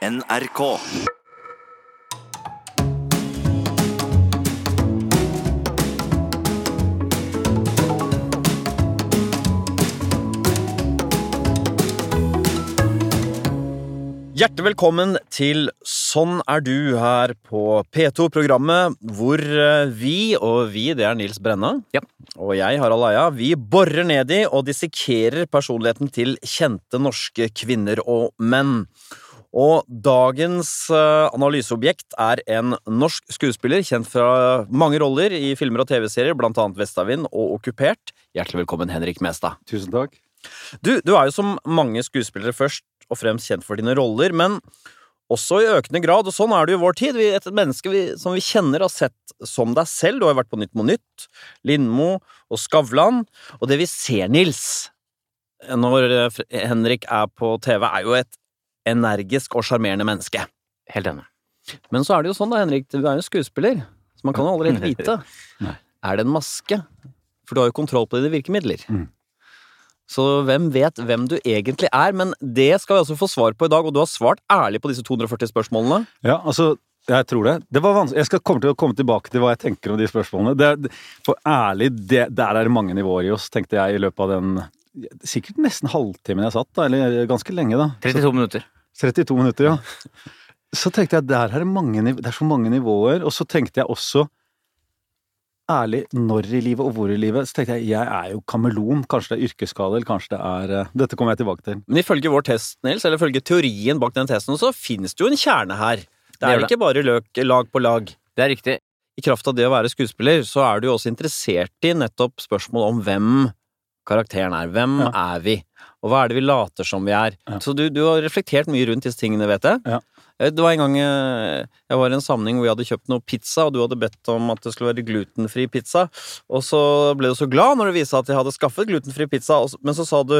NRK. Hjertelig velkommen til Sånn er du her på P2-programmet, hvor eh, vi, og vi det er Nils Brenna, Ja. og jeg, Harald Eia, vi borer ned i og dissekerer personligheten til kjente norske kvinner og menn. Og dagens eh, analyseobjekt er en norsk skuespiller kjent fra mange roller i filmer og TV-serier, blant annet Vestavind og Okkupert. Hjertelig velkommen, Henrik Mestad. Tusen takk. Du, du er jo som mange skuespillere først og fremst kjent for dine roller, men også i økende grad, og sånn er det jo i vår tid, vi, et menneske vi, som vi kjenner har sett som deg selv, du har jo vært på Nytt på Nytt, Lindmo og Skavlan, og det vi ser, Nils, når Henrik er på TV, er jo et energisk og sjarmerende menneske. Helt enig. Men så er det jo sånn da, Henrik, du er jo skuespiller, så man kan jo aldri helt vite. Er det en maske? For du har jo kontroll på dine virkemidler. Mm. Så hvem vet hvem du egentlig er? Men det skal vi altså få svar på i dag, og du har svart ærlig på disse 240 spørsmålene. Ja, altså, jeg tror det. Det var vanskelig. Jeg skal komme til komme tilbake til hva jeg tenker om de spørsmålene. Det, for ærlig, det, der er det mange nivåer i oss, tenkte jeg i løpet av den Sikkert nesten halvtimen jeg satt, da, eller ganske lenge, da. 32 minutter. 32 minutter, ja. Så tenkte jeg der er det mange det er så mange nivåer, og så tenkte jeg også ærlig når i livet og hvor i livet. Så tenkte jeg jeg er jo kameleon. Kanskje det er yrkesskade, eller kanskje det er eh, Dette kommer jeg tilbake til. Men ifølge vår test, Nils, eller ifølge teorien bak den testen, så finnes det jo en kjerne her. Det Det er ikke det. bare løk, lag på lag. Det er riktig. I kraft av det å være skuespiller, så er du jo også interessert i nettopp spørsmål om hvem karakteren er. Hvem Ja. er vi? Og hva er det vi later som vi er? Ja. Så du, du har reflektert mye rundt disse tingene, vet jeg. Ja. Eh, Det var en gang eh, jeg var i en sammenheng hvor jeg hadde kjøpt noe pizza, og du hadde bedt om at det skulle være glutenfri pizza. Og så ble du så glad når det viste at jeg hadde skaffet glutenfri pizza, men så sa du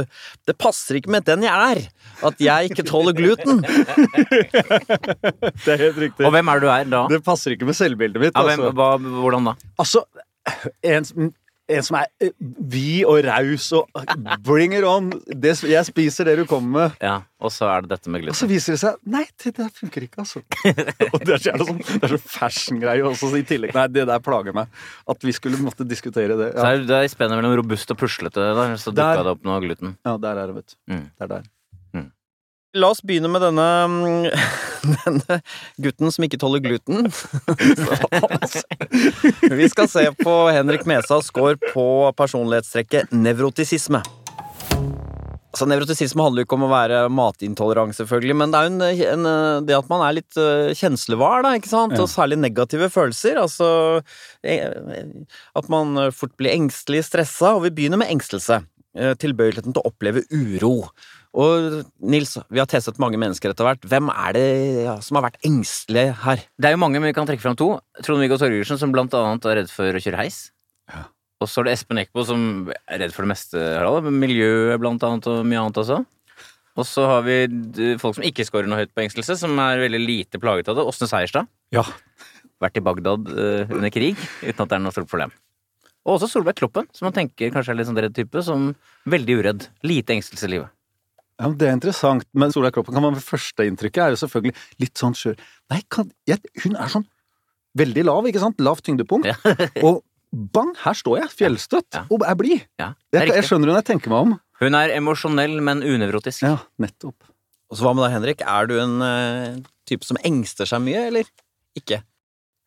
det passer ikke med den jeg er, at jeg ikke tåler gluten. Det er helt riktig. Og hvem er det du er da? Det passer ikke med selvbildet mitt. Ja, hvem, altså. hva, hvordan da? Altså, en, en som er eh, vid og raus og bring it on. Det, jeg spiser det du kommer med. Ja, Og så er det dette med gluten. Og så viser det seg Nei, det der funker ikke, altså. og det er så, sånn, det er så fashion-greie også i tillegg. Nei, det der plager meg. At vi skulle måtte diskutere det. Så Ja, er det er spennet mellom robust og puslete, der, så dukka det opp noe gluten. ja der er det, vet du. Mm. Det er der. La oss begynne med denne, mm, denne gutten som ikke tåler gluten. Vi skal se på Henrik Mesa's score på personlighetstrekket nevrotisisme. Altså, Nevrotisisme handler jo ikke om å være matintolerant, selvfølgelig, men det er jo en, en, det at man er litt uh, kjenslevar, da, ikke sant? Ja. Og særlig negative følelser. Altså eh, at man eh, fort blir engstelig, stressa, og vi begynner med engstelse. Eh, Tilbøyeligheten til å oppleve uro. Og Nils, vi har testet mange mennesker etter hvert. Hvem er det ja, som har vært engstelige her? Det er jo mange, men vi kan trekke fram to. Trond-Viggo Torgersen, som blant annet er redd for å kjøre heis. Ja. Og så er det Espen Eckbo, som er redd for det meste, Harald. Miljøet, blant annet, og mye annet også. Og så har vi folk som ikke scorer noe høyt på engstelse, som er veldig lite plaget av det. Åsne Seierstad. Ja. Vært i Bagdad uh, under krig, uten at det er noe stort problem. Og også Solveig Kloppen, som man tenker kanskje er litt sånn redd type, som veldig uredd. Lite engstelse i livet. Ja, men Det er interessant, men Solveig Kloppen kan man ved førsteinntrykket er jo selvfølgelig litt sånn skjør. Nei, kan, jeg, hun er sånn veldig lav, ikke sant? Lavt tyngdepunkt. Ja. og bang, her står jeg, fjellstøtt, Ja. og er blid. Ja, er Jeg, jeg skjønner hun jeg tenker meg om. Hun er emosjonell, men unevrotisk. Ja, nettopp. Og så hva med deg, Henrik? Er du en uh, type som engster seg mye, eller ikke?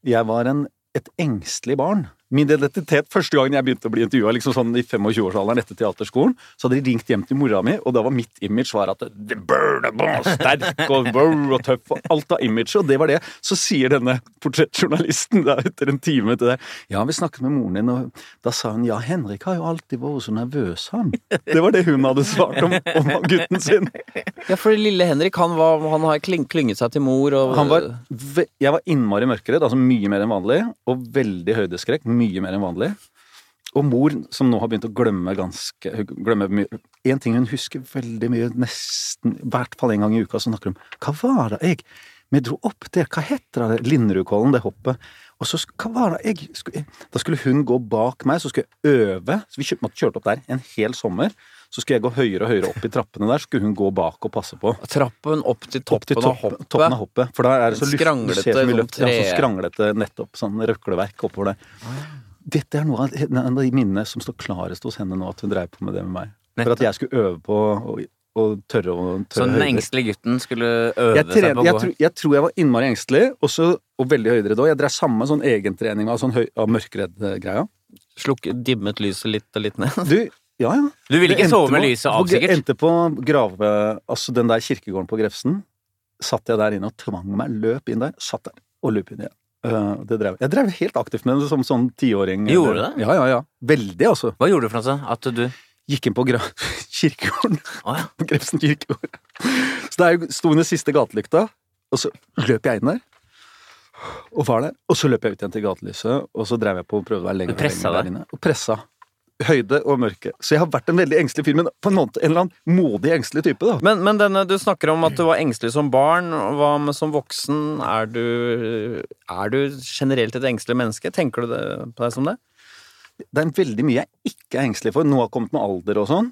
Jeg var en, et engstelig barn. Min identitet Første gangen jeg begynte å bli intervjua liksom sånn i 25-årsalderen etter teaterskolen, så hadde de ringt hjem til mora mi, og da var mitt image var at det burn, sterk og, og tøff og alt av image, og det var det. Så sier denne portrettjournalisten da etter en time til deg Ja, vi snakket med moren din, og da sa hun ja, Henrik har jo alltid vært så nervøs, han. Det var det hun hadde svart om, om gutten sin. Ja, for lille Henrik, han, var, han har klynget seg til mor og Han var, jeg var innmari mørkeredd, altså mye mer enn vanlig, og veldig høydeskrekk, mye mer enn vanlig. Og mor, som nå har begynt å glemme ganske glemme mye En ting hun husker veldig mye, nesten hvert fall en gang i uka, så snakker hun om Hva var det jeg Vi dro opp der, hva heter det, Linderudkollen, det hoppet. Og så, hva var det jeg Da skulle hun gå bak meg, så skulle jeg øve. Så vi kjørte opp der en hel sommer. Så skulle jeg gå høyere og høyere opp i trappene der, skulle hun gå bak og passe på. Trappen opp til Opp til toppen topp, av hoppet. toppen av hoppet. For da er det så luft, Skranglete, du ser så mye sånn luft. Ja, så skranglete nettopp. Sånn røkleverk oppover der. Dette er noe av, de minnene som står klarest hos henne nå, at hun dreiv på med det med meg. For at jeg skulle øve på å, å tørre å Så den høyder. engstelige gutten skulle øve Jeg, seg på å jeg, gå jeg tror jeg var innmari engstelig, også, og veldig høydere da. Jeg drev samme sånn egentrening av, sånn høy, av mørkredd-greia. Slukk, dimmet lyset litt og litt ned. Du, ja ja. Du ville ikke sove med på- lyset av, sikkert? Endte på grave... Altså den der kirkegården på Grefsen. Satt jeg der inne og tvang meg, løp inn der, satt der og løp inn igjen. Uh, det drev. Jeg drev helt aktivt med det som sånn tiåring. Gjorde du det? Ja, ja, ja. Veldig, altså. Hva gjorde du for noe? At du Gikk inn på gra kirkegården. Å ja. På Grefsen kirkegård. Så der sto under siste gatelykta, og så løp jeg inn der. Og var der. Og så løp jeg ut igjen til gatelyset, og så drev jeg på og prøvde å være lenger pressa lenger der inne. Og pressa. Høyde og mørke. Så jeg har vært en veldig engstelig fyr, men på en måte en eller annen modig engstelig type, da. Men, men denne, du snakker om at du var engstelig som barn. Hva med som voksen? Er du, er du generelt et engstelig menneske? Tenker du det, på deg som det? Det er veldig mye jeg ikke er engstelig for. Noe har kommet med alder og sånn.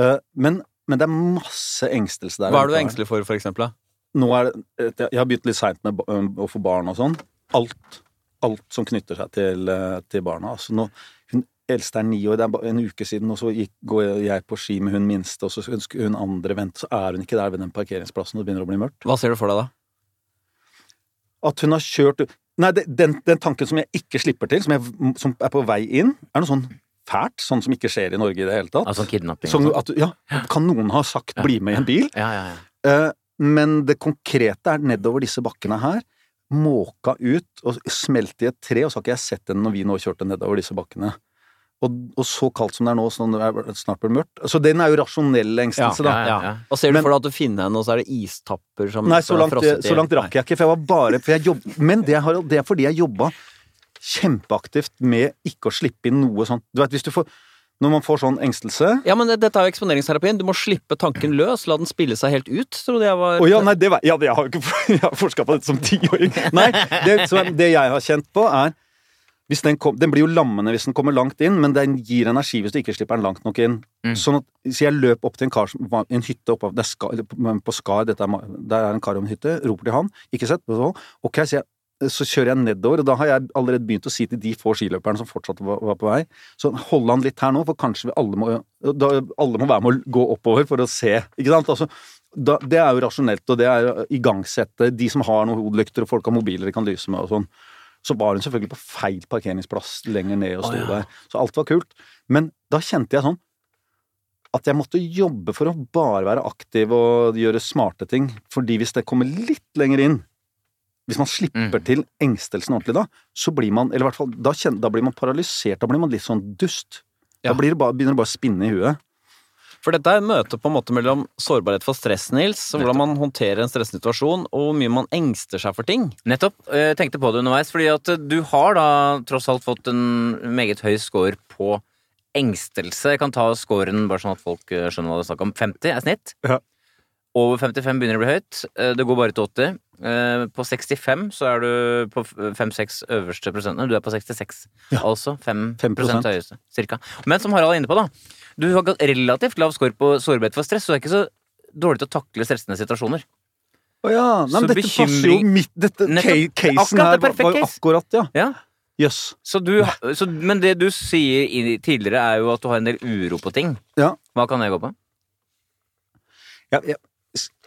Eh, men, men det er masse engstelse der. Hva er du engstelig for, for eksempel? da? Nå er det, jeg har begynt litt seint med å få barn og sånn. Alt, alt som knytter seg til, eh, til barna. Altså nå, eldste er ni år, det er bare en uke siden, og så gikk, går jeg på ski med hun minste, og så ønsker hun andre vente, så er hun ikke der ved den parkeringsplassen, og det begynner å bli mørkt. Hva ser du for deg da? At hun har kjørt Nei, den, den tanken som jeg ikke slipper til, som, jeg, som er på vei inn, er noe sånn fælt, sånn som ikke skjer i Norge i det hele tatt. Altså kidnapping? og Sånn at, ja, kan noen ha sagt 'bli med i en bil'? Ja, ja, ja. Eh, men det konkrete er nedover disse bakkene her. Måka ut og smelt i et tre, og så har ikke jeg sett den når vi nå kjørte nedover disse bakkene. Og, og så kaldt som det er nå, så det er snart blir mørkt. Så den er jo rasjonell engstelse, da. ja, ja, ja. Og ser du Men- for deg at du finner henne, og så er det istapper som Nei, så langt, så langt rakk jeg ikke, for jeg var bare jeg jobb, Men det, har, det er fordi jeg jobba kjempeaktivt med ikke å slippe inn noe sånt. Du vet, hvis du får Når man får sånn engstelse Ja, men dette er jo eksponeringsterapien. Du må slippe tanken løs. La den spille seg helt ut, trodde jeg var Å ja, nei, det var, ja, jeg har jo ikke forska på dette som tiåring. Nei, det, det jeg har kjent på, er den, kom, den blir jo lammende hvis den kommer langt inn, men den gir energi hvis du ikke slipper den langt nok inn. Mm. Sånn at, så jeg løp opp til en kar som var i en hytte oppe Skar, på Skar, dette er, der er en kar om en hytte, roper til han, ikke sett, så, ok, så, jeg, så kjører jeg nedover, og da har jeg allerede begynt å si til de få skiløperne som fortsatt var, var på vei, så hold han litt her nå, for kanskje vi alle må, da, alle må være med å gå oppover for å se, ikke sant? Altså, da, det er jo rasjonelt, og det er å igangsette de som har noen hodelykter og folk har mobiler de kan lyse med og sånn. Så var hun selvfølgelig på feil parkeringsplass lenger ned og sto oh, ja. der. Så alt var kult. Men da kjente jeg sånn at jeg måtte jobbe for å bare være aktiv og gjøre smarte ting. Fordi hvis det kommer litt lenger inn, hvis man slipper Mm. til engstelsen ordentlig da, så blir man, eller i hvert fall, da, kjenner, da blir man paralysert, da blir man litt sånn dust. Ja. Da blir det bare, begynner det bare å spinne i huet. For dette er møtet på en måte mellom sårbarhet for stress, Nils, og hvordan man håndterer en stressende situasjon, og hvor mye man engster seg for ting. Nettopp. Jeg tenkte på det underveis, fordi at du har da tross alt fått en meget høy score på engstelse. Jeg kan ta scoren bare sånn at folk eh, skjønner hva det er snakk om. 50 er snitt. Ja. Over 55 begynner det å bli høyt. Eh, Det går bare til 80. Eh, På 65 så er du på 5-6 øverste prosentene. Du er på 66. Ja. Altså 5, 5%. høyeste, cirka. Men som Harald er inne på, da. Du har relativt lav score på sårbarhet for stress, så du er ikke så dårlig til å takle stressende situasjoner. Å ja, nei, men dette passer jo midt Dette Nettopp. casen er her var, var akkurat, ja. Ja, Yes. Så du, så, men det du sier i- tidligere, er jo at du har en del uro på ting. Ja. Hva kan det gå på? Ja, ja.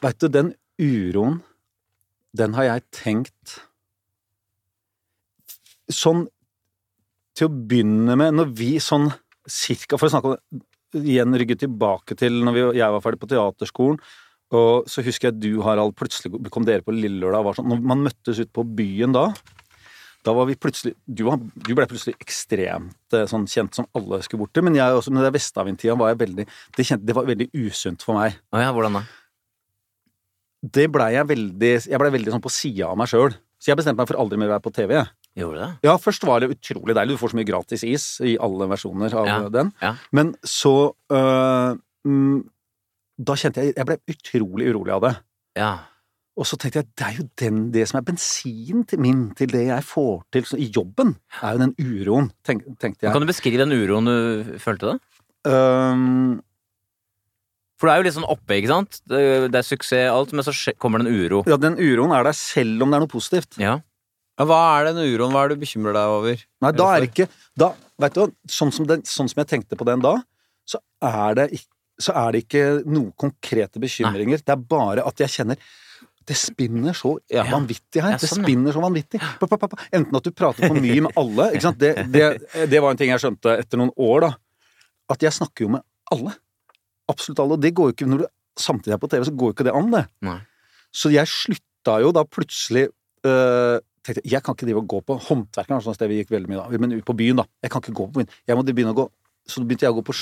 Veit du, den uroen, den har jeg tenkt Sånn til å begynne med, når vi sånn cirka For å snakke om det, igjen rygge tilbake til når vi, jeg var ferdig på teaterskolen, og så husker jeg du, Harald, plutselig kom dere på Lillelørdag og var sånn Når man møttes ute på byen da, da var vi plutselig Du, du ble plutselig ekstremt eh, sånn kjent som alle skulle bort til, men jeg også, med det Vestavind-tida var jeg veldig det, kjente, det var veldig usunt for meg. Oh ja, hvordan da? Det blei jeg veldig Jeg blei veldig sånn på sida av meg sjøl. Så jeg bestemte meg for aldri mer å være på TV. Gjorde det? Ja, først var det utrolig deilig. Du får så mye gratis is i alle versjoner av Ja, den. ja. Men så øh, mm, Da kjente jeg Jeg ble utrolig urolig av det. Ja. Og så tenkte jeg det er jo den, det som er bensin til min til det jeg får til så, i jobben, er jo den uroen, tenk, tenkte jeg. Kan du beskrive den uroen du følte da? Øhm, For det er jo litt sånn oppe, ikke sant? Det, det er suksess, alt, men så kommer det en uro. ja, den uroen er der selv om det er noe positivt. Ja. Ja, hva er den uroen? Hva er det du bekymrer deg over? Nei, da er det ikke da, vet du, sånn, som den, sånn som jeg tenkte på den da, så er det, ikk- så er det ikke noen konkrete bekymringer. Det er bare at jeg kjenner det spinner så Ja. vanvittig her. Ja, Det sånn, ja. spinner så vanvittig. Pa, pa, pa, pa. Enten at du prater for mye med alle ikke sant? Det, det, det var en ting jeg skjønte etter noen år, da. At jeg snakker jo med alle. Absolutt alle. Og det går jo ikke når du samtidig er på TV, så går jo ikke det an, det. Nei. Så jeg slutta jo da plutselig øh, tenkte jeg, kan ikke drive og gå på Håndverkeren, sånn sted vi gikk veldig mye da, men ut på byen, da. Jeg kan ikke gå på byen. Jeg måtte begynne å gå Så begynte jeg å gå på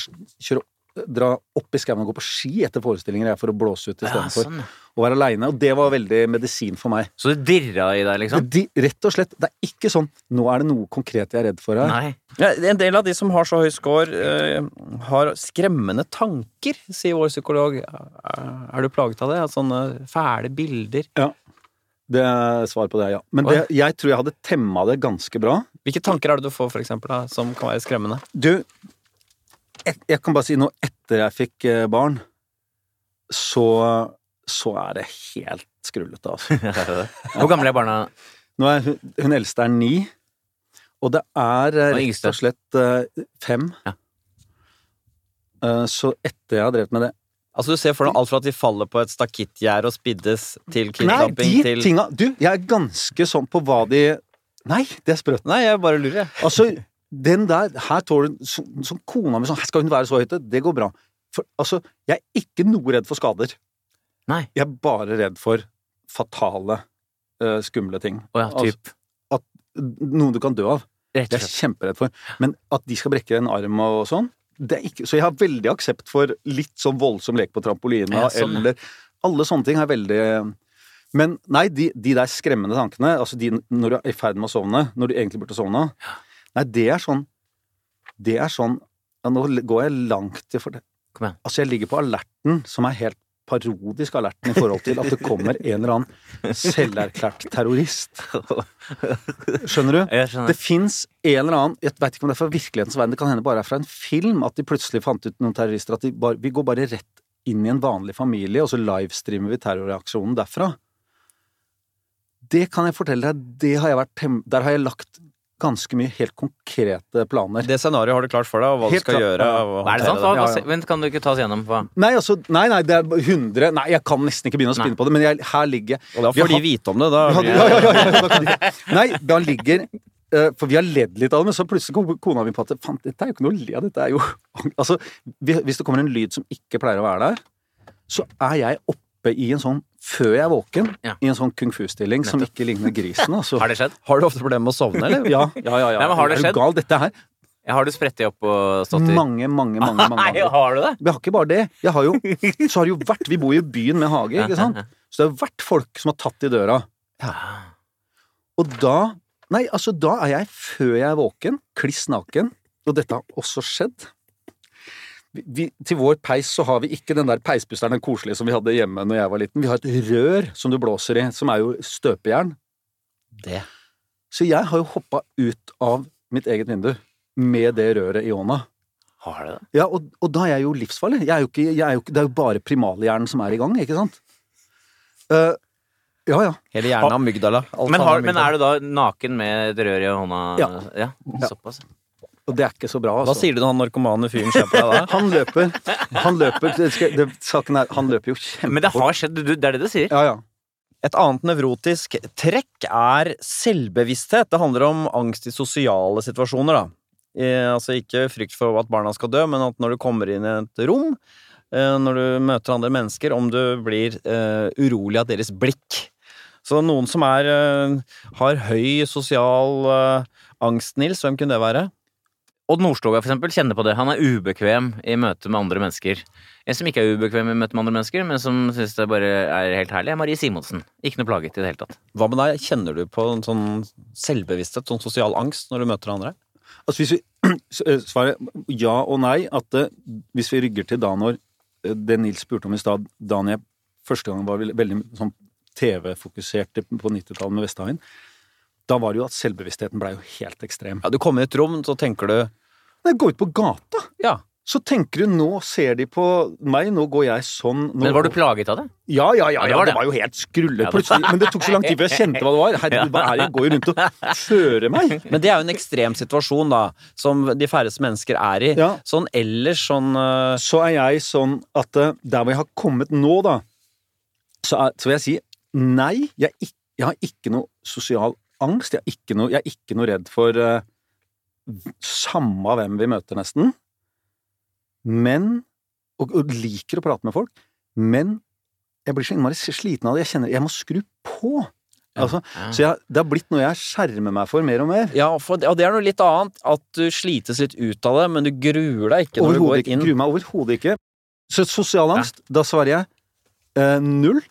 kjøre dra opp i skauen og gå på ski etter forestillinger jeg, for å blåse ut Ja, istedenfor sånn, ja. Å være aleine. Og det var veldig medisin for meg. Så det dirra i deg, liksom? Det, rett og slett. Det er ikke sånn 'nå er det noe konkret jeg er redd for her'. Nei. Ja, en del av de som har så høy score, eh, har skremmende tanker, sier vår psykolog. Er du plaget av det? At sånne fæle bilder Ja. Det er svar på det, ja. Men det, jeg tror jeg hadde temma det ganske bra. Hvilke tanker er det du får, for eksempel, da, som kan være skremmende? Du, et, jeg kan bare si noe etter jeg fikk eh, barn, så, så er det helt skrullete, altså. Hvor gamle er barna? Nå er hun, hun eldste er ni, og det er eh, rett og slett eh, fem. Ja. Eh, Så etter jeg har drevet med det Altså, du ser for deg alt fra at de faller på et stakittgjerde og spiddes til Nei, de til tinga Du, jeg er ganske sånn på hva de Nei, det er sprøtt. Nei, jeg bare lurer, jeg. Altså, den der Her tåler så, Som kona mi sånn Skal hun være så høyt? Det går bra. For altså, jeg er ikke noe redd for skader. Nei. Jeg er bare redd for fatale, eh, skumle ting. Å ja, typ. Noe du kan dø av. Det er jeg kjemperedd for. Men at de skal brekke en arm og sånn det ikke, Så jeg har veldig aksept for litt sånn voldsom lek på trampolina Ja, sånn, eller Alle sånne ting er veldig Men nei, de, de der skremmende tankene, altså de når du er i ferd med å sovne, når du egentlig burde sovne Nei, det er sånn Det er sånn ja, Nå går jeg langt til for det. Altså, jeg ligger på alerten, som er helt parodisk alerten i forhold til at det kommer en eller annen selverklært terrorist. Skjønner du? Jeg skjønner. Det fins en eller annen Jeg vet ikke om det er fra virkelighetens verden, det kan hende bare er fra en film at de plutselig fant ut noen terrorister at bare, vi går bare rett inn i en vanlig familie, og så livestreamer vi terrorreaksjonen derfra. Det kan jeg fortelle deg, det har jeg vært Der har jeg lagt ganske mye helt konkrete planer. Det scenarioet har du klart for deg, og hva Helt du skal klart, gjøre. og Er det sant? Hva, Ja, hva, ja. Vent, kan du ikke ta oss gjennom hva? Nei, altså, nei, nei, det er 100 Nei, jeg kan nesten ikke begynne å spinne Nei. på det, men jeg, her ligger jeg Og da Vi får de vite om det. Da hadde, ja, ja, ja, ja, da kan de, nei, da ligger eh, For vi har ledd litt av det, men så plutselig kom kona mi på at faen, dette er jo ikke noe å le av. Dette er jo Altså, hvis det kommer en lyd som ikke pleier å være der, så er jeg oppe i en sånn før jeg er våken, Ja. i en sånn kung fu-stilling som ikke ligner grisen. Altså. Har det skjedd? Har du ofte problemer med å sovne, eller? Ja, ja, ja. ja. Nei, men har det Er du? Gal, dette her. Har du sprettet opp og stått i Mange, mange, mange, mange Nei, har du det? Vi jeg har ikke bare det. Jeg har jo, så har det jo vært Vi bor jo i byen med hage, ikke sant? Så det har vært folk som har tatt i døra. Og da Nei, altså, da er jeg før jeg er våken, kliss naken, og dette har også skjedd. Vi, til vår peis så har vi ikke den der peispusteren, den koselige som vi hadde hjemme når jeg var liten. Vi har et rør som du blåser i, som er jo støpejern. Det. Så jeg har jo hoppa ut av mitt eget vindu med det røret i hånda. Har du det? Ja, og, og da er jeg jo livsfarlig. Jeg er jo ikke, jeg er jo det er jo bare primalhjernen som er i gang, ikke sant? Uh, ja, ja. Hele hjernen av mygdala. Men, har, men er du da naken med et rør i hånda? Ja. Såpass. Og det er ikke så bra, Altså. Hva sier du når han narkomane fyren ser på deg da? Han løper. Han løper det skal, det, Saken er, han løper jo kjempefort. Men det har skjedd, du, det er det du sier? Ja, ja. Et annet nevrotisk trekk er selvbevissthet. Det handler om angst i sosiale situasjoner, da. Eh, altså ikke frykt for at barna skal dø, men at når du kommer inn i et rom, eh, når du møter andre mennesker, om du blir eh, urolig av deres blikk. Så noen som er, eh, har høy sosial eh, angst, Nils, hvem kunne det være? Odd Nordstoga for eksempel kjenner på det. Han er ubekvem i møte med andre mennesker. En som ikke er ubekvem i møte med andre mennesker, men som syns det bare er helt herlig, er Marie Simonsen. Ikke noe plaget i det hele tatt. Hva med deg? Kjenner du på en sånn selvbevissthet, sånn sosial angst, når du møter andre? Altså hvis vi svarer ja og nei, at eh, hvis vi rygger til da når eh, det Nils spurte om i stad, da jeg første gang var veldig, veldig sånn TV-fokusert på 90-tallet med Vesthagen, da var det jo at selvbevisstheten blei jo helt ekstrem. Ja, du kommer i et rom, så tenker du Nei, gå ut på gata! Ja, så tenker du nå ser de på meg, nå går jeg sånn nå, Men var du plaget av det? Ja, ja, ja, Ja, det var det det. var jo helt skrullet Ja, plutselig. Men det tok så lang tid før jeg kjente hva det var. Herregud, hva er det jeg går rundt og fører meg? Men det er jo en ekstrem situasjon, da, som de færreste mennesker er i. Ja. Sånn ellers sånn uh... Så er jeg sånn at eh, der hvor jeg har kommet nå, da, så, er, så vil jeg si nei. Jeg, jeg har ikke noe sosial angst. Jeg er ikke noe, jeg er ikke noe redd for eh, samme hvem vi møter, nesten. Men og, og liker å prate med folk. Men jeg blir så innmari sliten av det. Jeg kjenner jeg må skru på. Altså, Ja. Så jeg, det har blitt noe jeg skjermer meg for mer og mer. Ja, for, og det er noe litt annet. At du slites litt ut av det, men du gruer deg ikke når du går inn. Gruer meg overhodet ikke. Så sosial angst, da svarer jeg eh, null.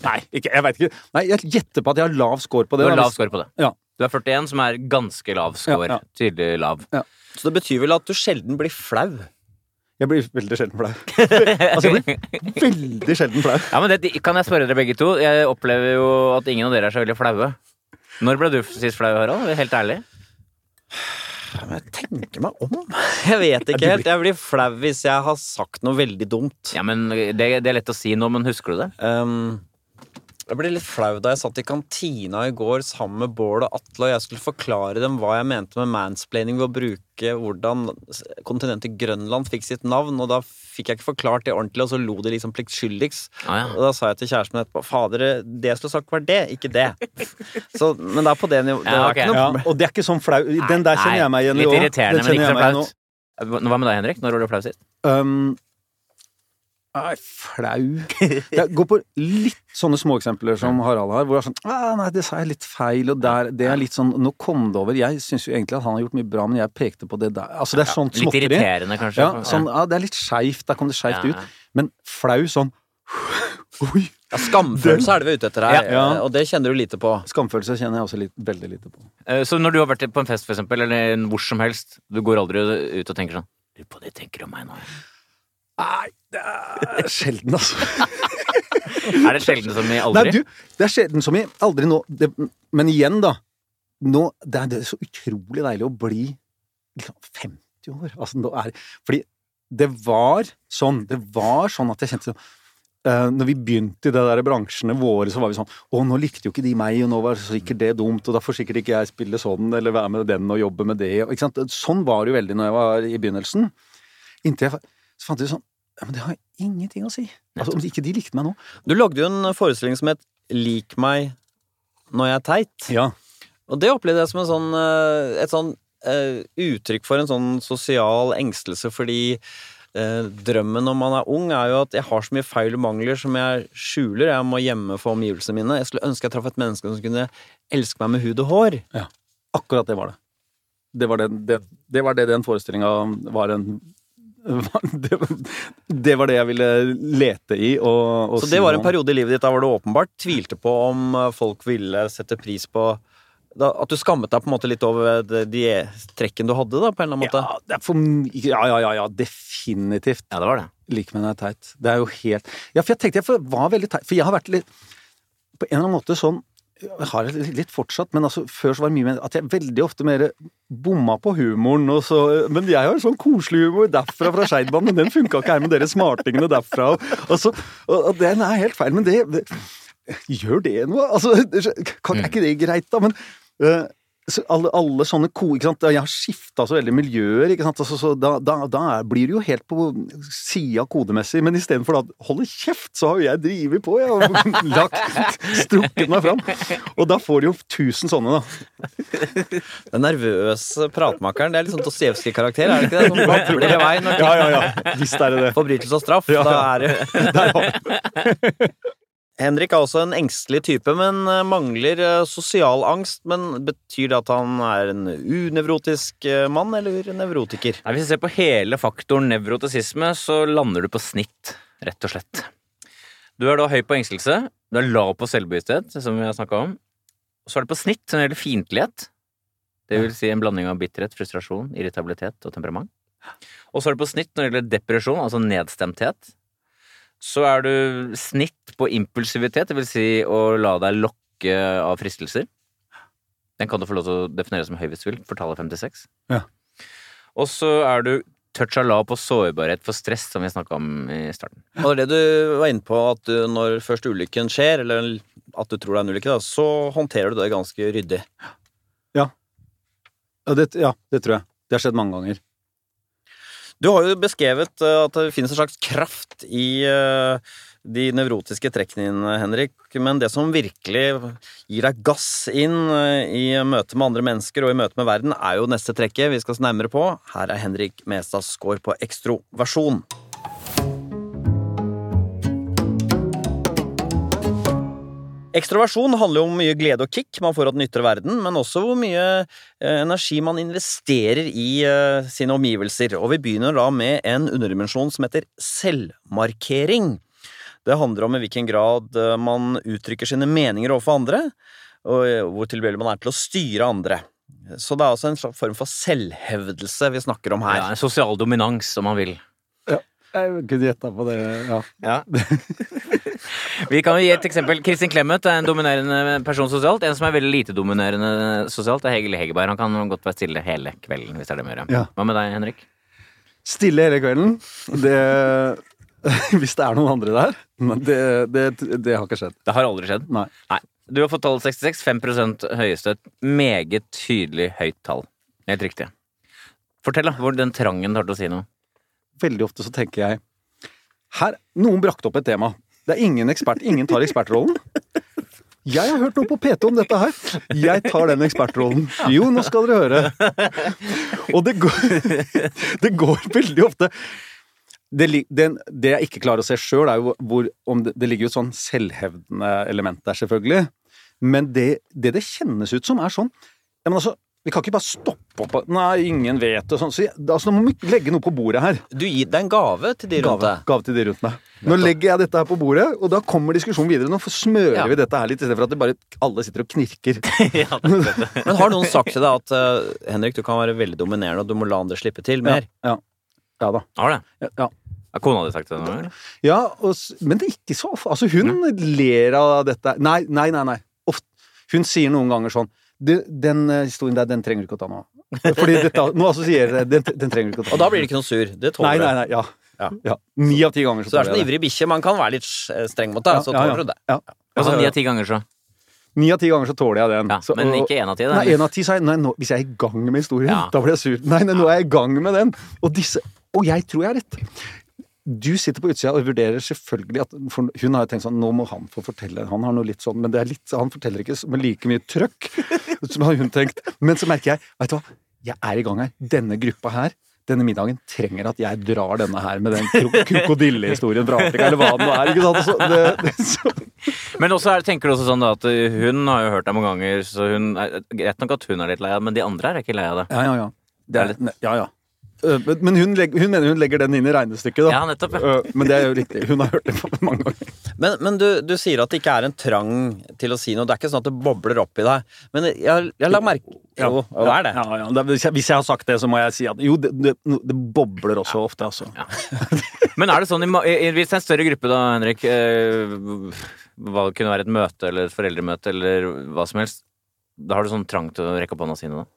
Nei, ikke, jeg veit ikke. Nei, jeg gjetter på at jeg har lav score på det. Du har lav score på det. Ja. Du er 41, som er ganske lav score. Ja, ja. Tydelig lav. Så det betyr vel at du sjelden blir flau. Jeg blir veldig sjelden flau. altså, jeg blir veldig sjelden flau. Ja, men det, Kan jeg spørre dere begge to? Jeg opplever jo at ingen av dere er så veldig flaue. Når ble du sist flau, Harald? Helt ærlig. Men jeg tenker meg om. Jeg vet ikke helt. Jeg blir flau hvis jeg har sagt noe veldig dumt. Ja, men det, det er lett å si nå, men husker du det? Um, jeg ble litt flau da jeg satt i kantina i går sammen med Bård og Atle, og jeg skulle forklare dem hva jeg mente med mansplaining ved å bruke hvordan kontinentet Grønland fikk sitt navn, og da fikk jeg ikke forklart det ordentlig, og så lo de liksom pliktskyldigst. Ah, ja. Og da sa jeg til kjæresten min etterpå Fader, det jeg skulle sagt var det, ikke det. Så, men det er på det nivået. Ja, var ok. ikke noe Ja, og det er ikke sånn flau. Den der kjenner jeg meg igjen i Litt irriterende, men ikke så flaut. Hva med deg, Henrik? Når var du flau sist? Um, Nei, flau Jeg går på litt sånne småeksempler som Harald har, hvor det er sånn ah, Nei, det sa jeg litt feil, og der Det er litt sånn Nå kom det over. Jeg syns jo egentlig at han har gjort mye bra, men jeg pekte på det der. Altså, det er sånt Litt irriterende, kanskje? Ja, sånn, ja, det er litt skeivt. Der kom det skeivt Ja, ja. ut. Men flau sånn Oi! Ja, Skamfølelse er det vi er ute etter her, Ja. og det kjenner du lite på. Skamfølelse kjenner jeg også litt, veldig lite på. Eh, Så når du har vært på en fest, for eksempel, eller hvor som helst, du går aldri ut og tenker sånn Lurer på hva de tenker om meg nå. Ja». Nei, det er sjelden, altså. Er det sjelden som i aldri? Nei, du, det er sjelden som i aldri nå. Det, men igjen, da. Nå, det, er, det er så utrolig deilig å bli liksom 50 år. Altså, nå er, fordi det var sånn. Det var sånn at jeg kjente sånn Uh, når vi begynte i de der bransjene våre, så var vi sånn Å, nå likte jo ikke de meg, og nå var sikkert det dumt, og da får sikkert ikke jeg spille sånn, eller være med den og jobbe med det. Ikke sant? Sånn var det jo veldig når jeg var i begynnelsen. Inntil jeg så fant ut sånn Ja, men det har ingenting å si. Altså, Om ikke de likte meg nå. Du lagde jo en forestilling som het Lik meg når jeg er teit. Ja. Og det opplevde jeg som en sånn, eh, et sånn uh, uttrykk for en sånn sosial engstelse, fordi eh, drømmen når man er ung, er jo at jeg har så mye feil og mangler som jeg skjuler. Jeg må gjemme for omgivelsene mine. Jeg skulle ønske jeg traff et menneske som kunne elske meg med hud og hår. Ja. Akkurat det var det. Det var det, det, det, var det den forestillinga var en det, det var det jeg ville lete i og, og Så det var en periode i livet ditt da hvor du åpenbart tvilte på om eh, folk ville sette pris på da, At du skammet deg på en måte litt over de, de trekken du hadde, da, på en eller annen måte? Ja, for, ja, ja, ja, ja, definitivt. Ja, det var det. Lik meg når jeg er teit. Det er jo helt Ja, for jeg tenkte jeg var veldig teit. For jeg har vært litt På en eller annen måte sånn jeg har litt fortsatt, men altså, før så var det mye mer at jeg veldig ofte mer bomma på humoren. Så, men jeg har jo sånn koselig humor derfra fra Skeidbanen, men den funka ikke her med dere smartingene derfra. Og, og, så, og, og den er helt feil, men det, det Gjør det noe? Altså, kan, er ikke det greit, da? Men øh, alle, alle sånne ko... Ikke sant? Jeg har skifta så veldig miljøer, ikke sant? Altså, så da, da, da blir det jo helt på sida kodemessig, men istedenfor å holde kjeft, så har jo jeg drevet på, jeg har lagt, strukket meg fram. Og da får du jo tusen sånne, da. Den nervøse pratmakeren, det er litt sånn Dostojevskij-karakter, er det ikke det? Som babler i vei når Ja, ja, ja. Visst er det det. forbrytelse og straff. Ja, Da ja. er det Der Henrik er også en engstelig type, men eh, mangler eh, sosial angst. Men betyr det at han er en unevrotisk eh, mann, eller nevrotiker? Nei, hvis vi ser på hele faktoren nevrotisisme, så lander du på snitt, rett og slett. Du er da høy på engstelse, du er lav på selvbevissthet, som vi har snakka om. Og så er det på snitt når det gjelder fiendtlighet. Det vil si en blanding av bitterhet, frustrasjon, irritabilitet og temperament. Og så er det på snitt når det gjelder depresjon, altså nedstemthet. Så er du snitt på impulsivitet, det vil si å la deg lokke av fristelser. Den kan du få lov til å definere som høy hvis du vil, for tallet 56. Ja. Og så er du touch av la på sårbarhet for stress, som vi snakka om i starten. Og det er det du var inne på, at du, når først ulykken skjer, eller at du tror det er en ulykke, da, så håndterer du det ganske ryddig. Ja, det, ja, det tror jeg. Det har skjedd mange ganger. Du har jo beskrevet eh, at det finnes en slags kraft i eh, de nevrotiske trekkene dine, Henrik, men det som virkelig gir deg gass inn eh, i møte med andre mennesker og i møte med verden, er jo neste trekket vi skal se nærmere på. Her er Henrik Mestads score på ekstroversjon. Ekstroversjon handler jo om mye glede og kick man får av den ytre verden, men også hvor mye eh, energi man investerer i eh, sine omgivelser. Og vi begynner da med en underdimensjon som heter selvmarkering. Det handler om i hvilken grad eh, man uttrykker sine meninger overfor andre, og hvor tilbøyelig man er til å styre andre. Så det er altså en slags form for selvhevdelse vi snakker om her. Ja, en sosial dominans, om man vil. Ja, Jeg kunne gjetta på det, ja. Ja. Vi kan jo gi et eksempel. Kristin Clemet er en dominerende person sosialt. En som er veldig lite dominerende sosialt, er Hegel Hegerberg. Han kan godt være stille hele kvelden, hvis det er det med å gjøre. Ja. Hva med deg, Henrik? Stille hele kvelden. Det Hvis det er noen andre der. Men det, det, det har ikke skjedd. Det har aldri skjedd. Nei. Nei. Du har fått tallet 66. 5 høyeste. Et meget tydelig høyt tall. Helt riktig. Fortell, da. Hvor den trangen tar til å si noe. Veldig ofte så tenker jeg Her, Noen brakte opp et tema. Det er ingen ekspert. Ingen tar ekspertrollen. Jeg har hørt noe på P2 om dette her. Jeg tar den ekspertrollen. Jo, nå skal dere høre. Og det går, det går veldig ofte det, det, det jeg ikke klarer å se sjøl, er jo hvor det, det ligger jo et sånn selvhevdende element der, selvfølgelig. Men det det kjennes ut som, er sånn ja, men altså, Vi kan ikke bare stoppe opp Nei, ingen vet det. Sånn. Så altså, nå må vi legge noe på bordet her. Du gir deg en gave til de rundt deg. gave til de rundt meg. Nå legger jeg dette her på bordet, og da kommer diskusjonen videre. Nå smører Ja. vi dette her litt, istedenfor at det bare alle sitter og knirker. ja. Men har noen sagt til deg at uh, Henrik, du kan være veldig dominerende, og du må la andre slippe til mer? Ja, ja da. Har det? Ja, ja. Har kona di sagt det nå? eller? Ja, og, men det er ikke så. Altså, hun ler av dette. Nei, nei, nei. nei. Ofte. Hun sier noen ganger sånn du, Den eh, historien der, den trenger du ikke å ta nå. Fordi dette, nå assosierer jeg den, den trenger du ikke å ta. Og da blir det ikke noe sur. Det Nei, du. nei, nei, nei. Ja. Ja. ja. Ni av ti ganger Så du er tåler sånn ivrig bikkje. Man kan være litt eh, streng mot deg, Ja, så tåler ja. du det. Ja. Altså ni av ti ganger, så. Ni av ti ganger så tåler jeg den. Ja, Så- men ikke én av ti. Nei, en av ti sa jeg nei, nå, hvis jeg er i gang med historien, Ja. da blir jeg sur. Nei, nei, nå er jeg i gang med den. Og disse Og jeg tror jeg har rett. Du sitter på utsida og vurderer selvfølgelig at Hun har jo tenkt sånn Nå må han få fortelle. Han har noe litt sånn Men det er litt Han forteller ikke med like mye trøkk som har hun tenkt. Men så merker jeg Vet du hva? Jeg er i gang her. Denne gruppa her denne middagen trenger at jeg drar denne her med den kro- krokodillehistorien fra Afrika, eller hva det nå er. ikke sant? Så det, det, så, Men også er, tenker du også sånn da at uh, hun har jo hørt deg mange ganger, så hun er, greit nok at hun er litt lei av det, men de andre er ikke lei av det. ja, ja, ja. Det er litt Ja, ja. Øh, men- hun, legger, hun mener hun legger den inn i regnestykket, da. Ja, nettopp. Ja. Øh, Men det er jo riktig. Hun har hørt det mange ganger. Men, men du, du sier at det ikke er en trang til å si noe. Det er ikke sånn at det bobler opp i deg. Men jeg, jeg la merke Jo, ja, det er det. Ja, ja. Hvis, jeg, har sagt det, så må jeg si at jo, det, det, det bobler også ofte, altså. Men er det sånn, i, hvis det er en større gruppe da, Henrik, eh, hva det kunne være et møte eller et foreldremøte eller hva som helst, da har du sånn trang til å rekke opp hånda sine da?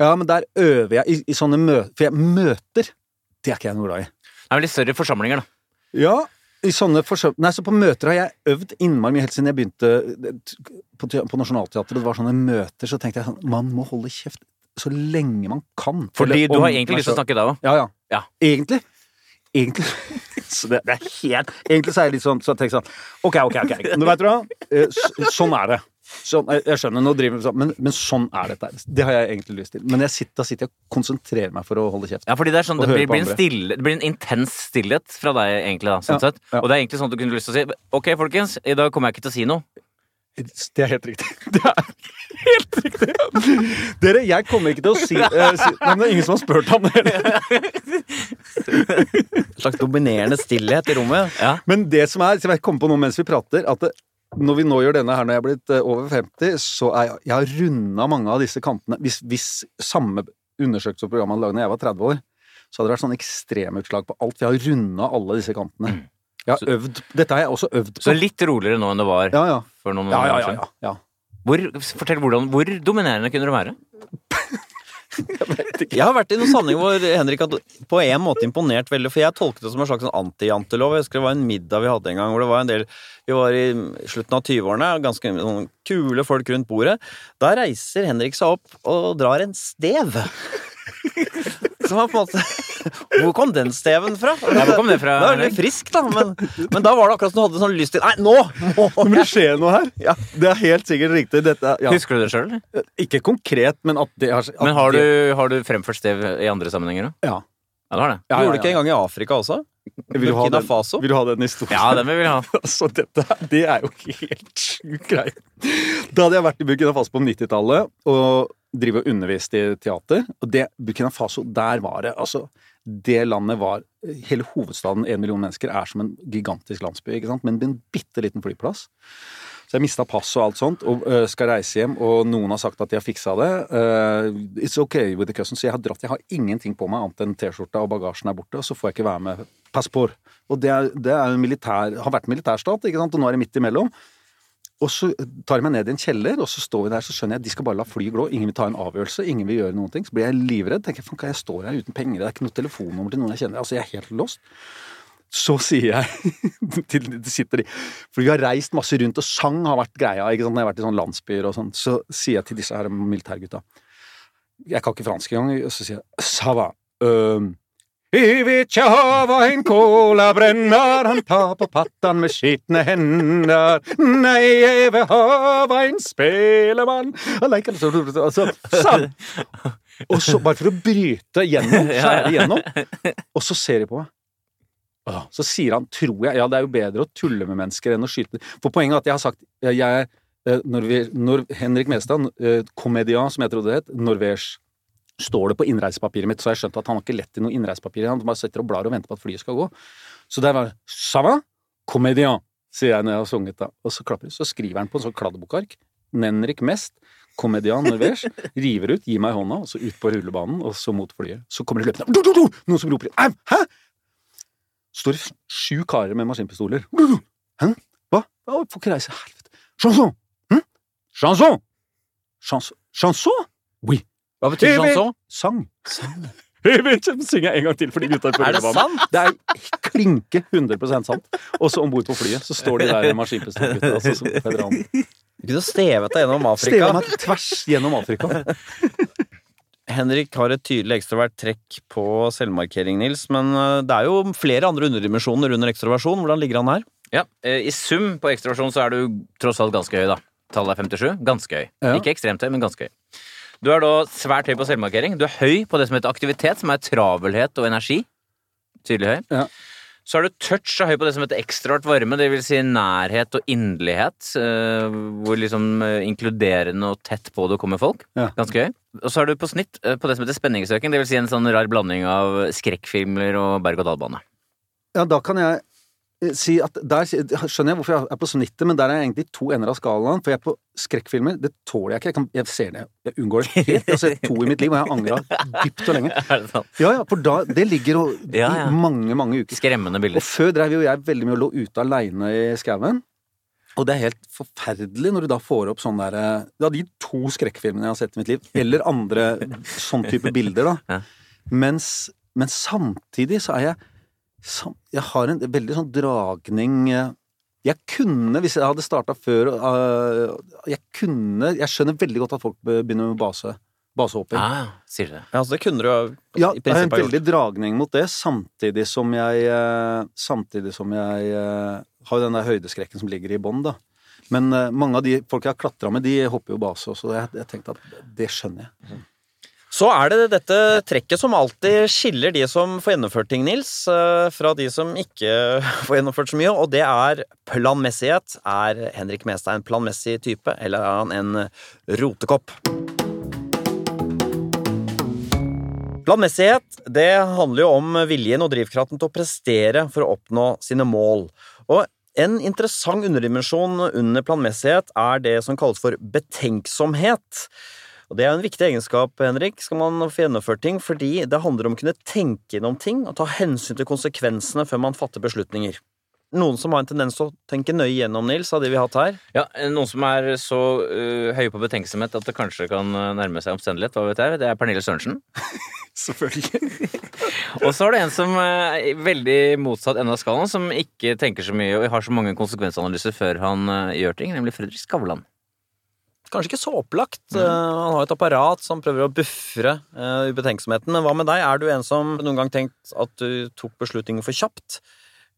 Ja, men der øver jeg i, i sånne møter For jeg møter, det er ikke jeg noe glad i. Det er litt større forsamlinger da. Ja, i sånne forsamlinger Nei, så på møter har jeg øvd innmari mye helt siden jeg begynte på, på Nationaltheatret. Det var sånne møter, så tenkte jeg sånn Man må holde kjeft så lenge man kan. Fordi du har egentlig lyst til å snakke da òg? Ja, ja. Ja. Egentlig. Egentlig Så det, det er helt Egentlig så er jeg litt sånn så jeg tenker sånn Ok, ok, ok. Nå vet du hva? Eh, Sånn er det. Sånn, jeg jeg skjønner, nå driver vi sånn, men, men sånn er dette. Det har jeg egentlig lyst til. Men jeg sitter, da sitter jeg og konsentrerer meg for å holde kjeft. Ja, fordi det er sånn, det blir, blir, en stille, det blir en intens stillhet fra deg egentlig da, sånn Ja, sett. ja. Og det er egentlig sånn at du kunne lyst til å si, ok folkens, i dag kommer jeg ikke til å si noe. Det er helt riktig. Det er helt riktig. Dere, jeg kommer ikke til å si, uh, si Nei, men det er ingen som har spurt ham det. En slags dominerende stillhet i rommet. Ja. Men det som er, så jeg kommer på noe mens vi prater, at det, når vi nå gjør denne her når jeg er blitt eh, over 50, så er jeg, jeg har runda mange av disse kantene. Hvis, hvis samme undersøkelse og program hadde laget da jeg var 30 år, så hadde det vært sånn ekstremutslag på alt. Vi har runda alle disse kantene. Jeg har øvd, Dette har jeg også øvd på. Så litt roligere nå enn det var Ja, ja. for noen Ja, ja, år ja, siden. ja, ja. Hvor, fortell hvordan, hvor dominerende kunne du være? Jeg har vært i noen sammenhenger hvor Henrik hadde på en måte imponert veldig, for jeg tolket det som en slags sånn anti-jantelov. Jeg husker det var en middag vi hadde en gang hvor det var en del Vi var i slutten av 20-årene, ganske sånn kule folk rundt bordet. Da reiser Henrik seg opp og drar en stev. Som var på en måte Hvor kom den steven fra? Ja, hvor kom det fra, Det var veldig frisk, da, men, men da var det akkurat som du hadde sånn lyst til Nei, nå Nå må det skje noe her. Ja. Det er helt sikkert riktig. Dette, ja. Husker du det sjøl? Ikke konkret, men at det har Men har du, har du fremført stev i andre sammenhenger òg? Ja. Ja, du har det. Ja, Du ja, gjorde det ikke engang i Afrika også? Vil du ha den, vil du ha den historien? Ja, den vil vi ha. Altså, dette, det er jo helt sjukt greie. Da hadde jeg vært i Burkina Faso på 90-tallet og drive og undervist i teater. Og det, Burkina Faso, der var det altså Det landet var Hele hovedstaden, én million mennesker, er som en gigantisk landsby, ikke sant? men med en bitte liten flyplass. Så jeg mista passet og alt sånt, og uh, skal reise hjem, og noen har sagt at de har fiksa det. Uh, it's okay with the cousin, Så jeg har dratt. Jeg har ingenting på meg annet enn T-skjorta, og bagasjen er borte, og så får jeg ikke være med passport. Og det det er militær, har vært militærstat, ikke sant, og nå er det midt imellom. Og så tar jeg meg ned i en kjeller, og så står vi der, så skjønner jeg at de skal bare la fly glå. Ingen vil ta en avgjørelse, ingen vil gjøre noen ting. Så blir jeg livredd. tenker jeg, jeg står her uten penger, det er ikke noe telefonnummer til noen jeg kjenner. Altså, jeg er helt lost. Så sier jeg til de sitter i For vi har reist masse rundt, og sang har vært greia. ikke sant, jeg har vært i sånne landsbyer og sånn. Så sier jeg til disse her militærgutta Jeg kan ikke fransk engang, og så sier jeg Sava. Øh, i vitja hava en cola brenner, han tar på patten med skitne hender. Nei, jeg vil hava en spelemann Han leker altså, altså Sånn! Og så, bare for å bryte gjennom, skjære igjennom, og så ser de på meg. Så sier han, tror jeg, ja, det er jo bedre å tulle med mennesker enn å skyte For poenget er at jeg har sagt jeg eh, når, vi, når Henrik Mestad, eh, komedian, som jeg trodde det het, norvège står det på innreisepapiret mitt, så har jeg skjønt at han har ikke lett i noe innreisepapir, Han bare sitter og blar og venter på at flyet skal gå. Så der var det va? comédien, sier jeg når jeg har sunget, da. Og så klapper det. Så skriver han på en sånn kladdebokark. Nenrik Mest, komedian norvège. River ut, gir meg hånda, og så ut på rullebanen, og så mot flyet. Så kommer det løpende! Noen som roper Au! Hæ? Står det sju karer med maskinpistoler. «Du, du! Hæ? Hva? Å, Får ikke reise. Helvete. Chanson! Hm? Chanson! Chanson? Chanson? Oui. Hva betyr chanson? Sang. Jeg vet ikke, synger jeg en gang til for de gutta på Er det er klinke 100% sant. Og så om bord på flyet så står de der maskinpistolgutta. Altså. Du kunne stevet deg gjennom Afrika. Stevet meg tvers gjennom Afrika. Henrik har et tydelig ekstrovert trekk på selvmarkering, Nils, men eh, det er jo flere andre underdimensjoner under ekstroversjon. Hvordan ligger han her? Ja, eh, I sum på ekstroversjon så er du tross alt ganske høy, da. Tallet er 57. Ganske høy. Ja. Ikke ekstremt høy, men ganske høy. Du er da svært høy på selvmarkering. Du er høy på det som heter aktivitet, som er travelhet og energi. Tydelig høy. Ja. Så er du touch og høy på det som heter ekstraart varme, det vil si nærhet og inderlighet. eh, hvor liksom eh, inkluderende og tett på du kommer folk. Ja. Ganske høy. Og så er du på snitt eh, på det som heter spenningsøking, det vil si en sånn rar blanding av skrekkfilmer og berg-og-dal-bane. Ja, da kan jeg si at der skjønner jeg hvorfor jeg er på snittet, men der er jeg egentlig to ender av skalaen. For jeg er på skrekkfilmer, det tåler jeg ikke. Jeg, kan, jeg ser det, jeg unngår det helt. Jeg har sett to i mitt liv, og jeg har angra dypt og lenge. Er det sant? Ja, ja, for da Det ligger og, Ja, ja. i mange, mange uker. Skremmende bilder. Og før drev jo jeg veldig mye og lå ute aleine i skauen. Og det er helt forferdelig når du da får opp sånn derre Ja, de to skrekkfilmene jeg har sett i mitt liv, eller andre sånn type bilder, da. Ja. Mens, men samtidig så er jeg Jeg har en veldig sånn dragning eh, Jeg kunne, hvis jeg hadde starta før øh, Jeg kunne Jeg skjønner veldig godt at folk begynner med base. Basehopping. Ah, sier du det? Ja, altså Det kunne du jo Ja, i det er en veldig dragning mot det, samtidig som jeg eh, Samtidig som jeg eh, har jo den der høydeskrekken som ligger i bånn, da. Men eh, mange av de folk jeg har klatra med, de hopper jo base også. Jeg, jeg tenkte at det skjønner jeg. Så er det dette trekket som alltid skiller de som får gjennomført ting, Nils, eh, fra de som ikke får gjennomført så mye, og det er planmessighet. Er Henrik Mestad en planmessig type, eller er han en rotekopp? Planmessighet det handler jo om viljen og drivkraften til å prestere for å oppnå sine mål. Og en interessant underdimensjon under planmessighet er det som kalles for betenksomhet. Og Det er en viktig egenskap, Henrik, skal man få gjennomført ting, fordi det handler om å kunne tenke gjennom ting og ta hensyn til konsekvensene før man fatter beslutninger. noen som har en tendens til å tenke nøye gjennom, Nils, av de vi har hatt her. Ja, Noen som er så uh, høye på betenksomhet at det kanskje kan uh, nærme seg omstendelighet, hva vet jeg, det er Pernille Sørensen. Selvfølgelig. Og så er det en som er veldig motsatt ende av skalaen, som ikke tenker så mye og har så mange konsekvensanalyser før han uh, gjør ting, nemlig Fredrik Skavlan. Kanskje ikke så opplagt. Uh, han har et apparat som prøver å buffre uh, ubetenksomheten. Men hva med deg? Er du en som noen gang tenkt at du tok beslutningen for kjapt?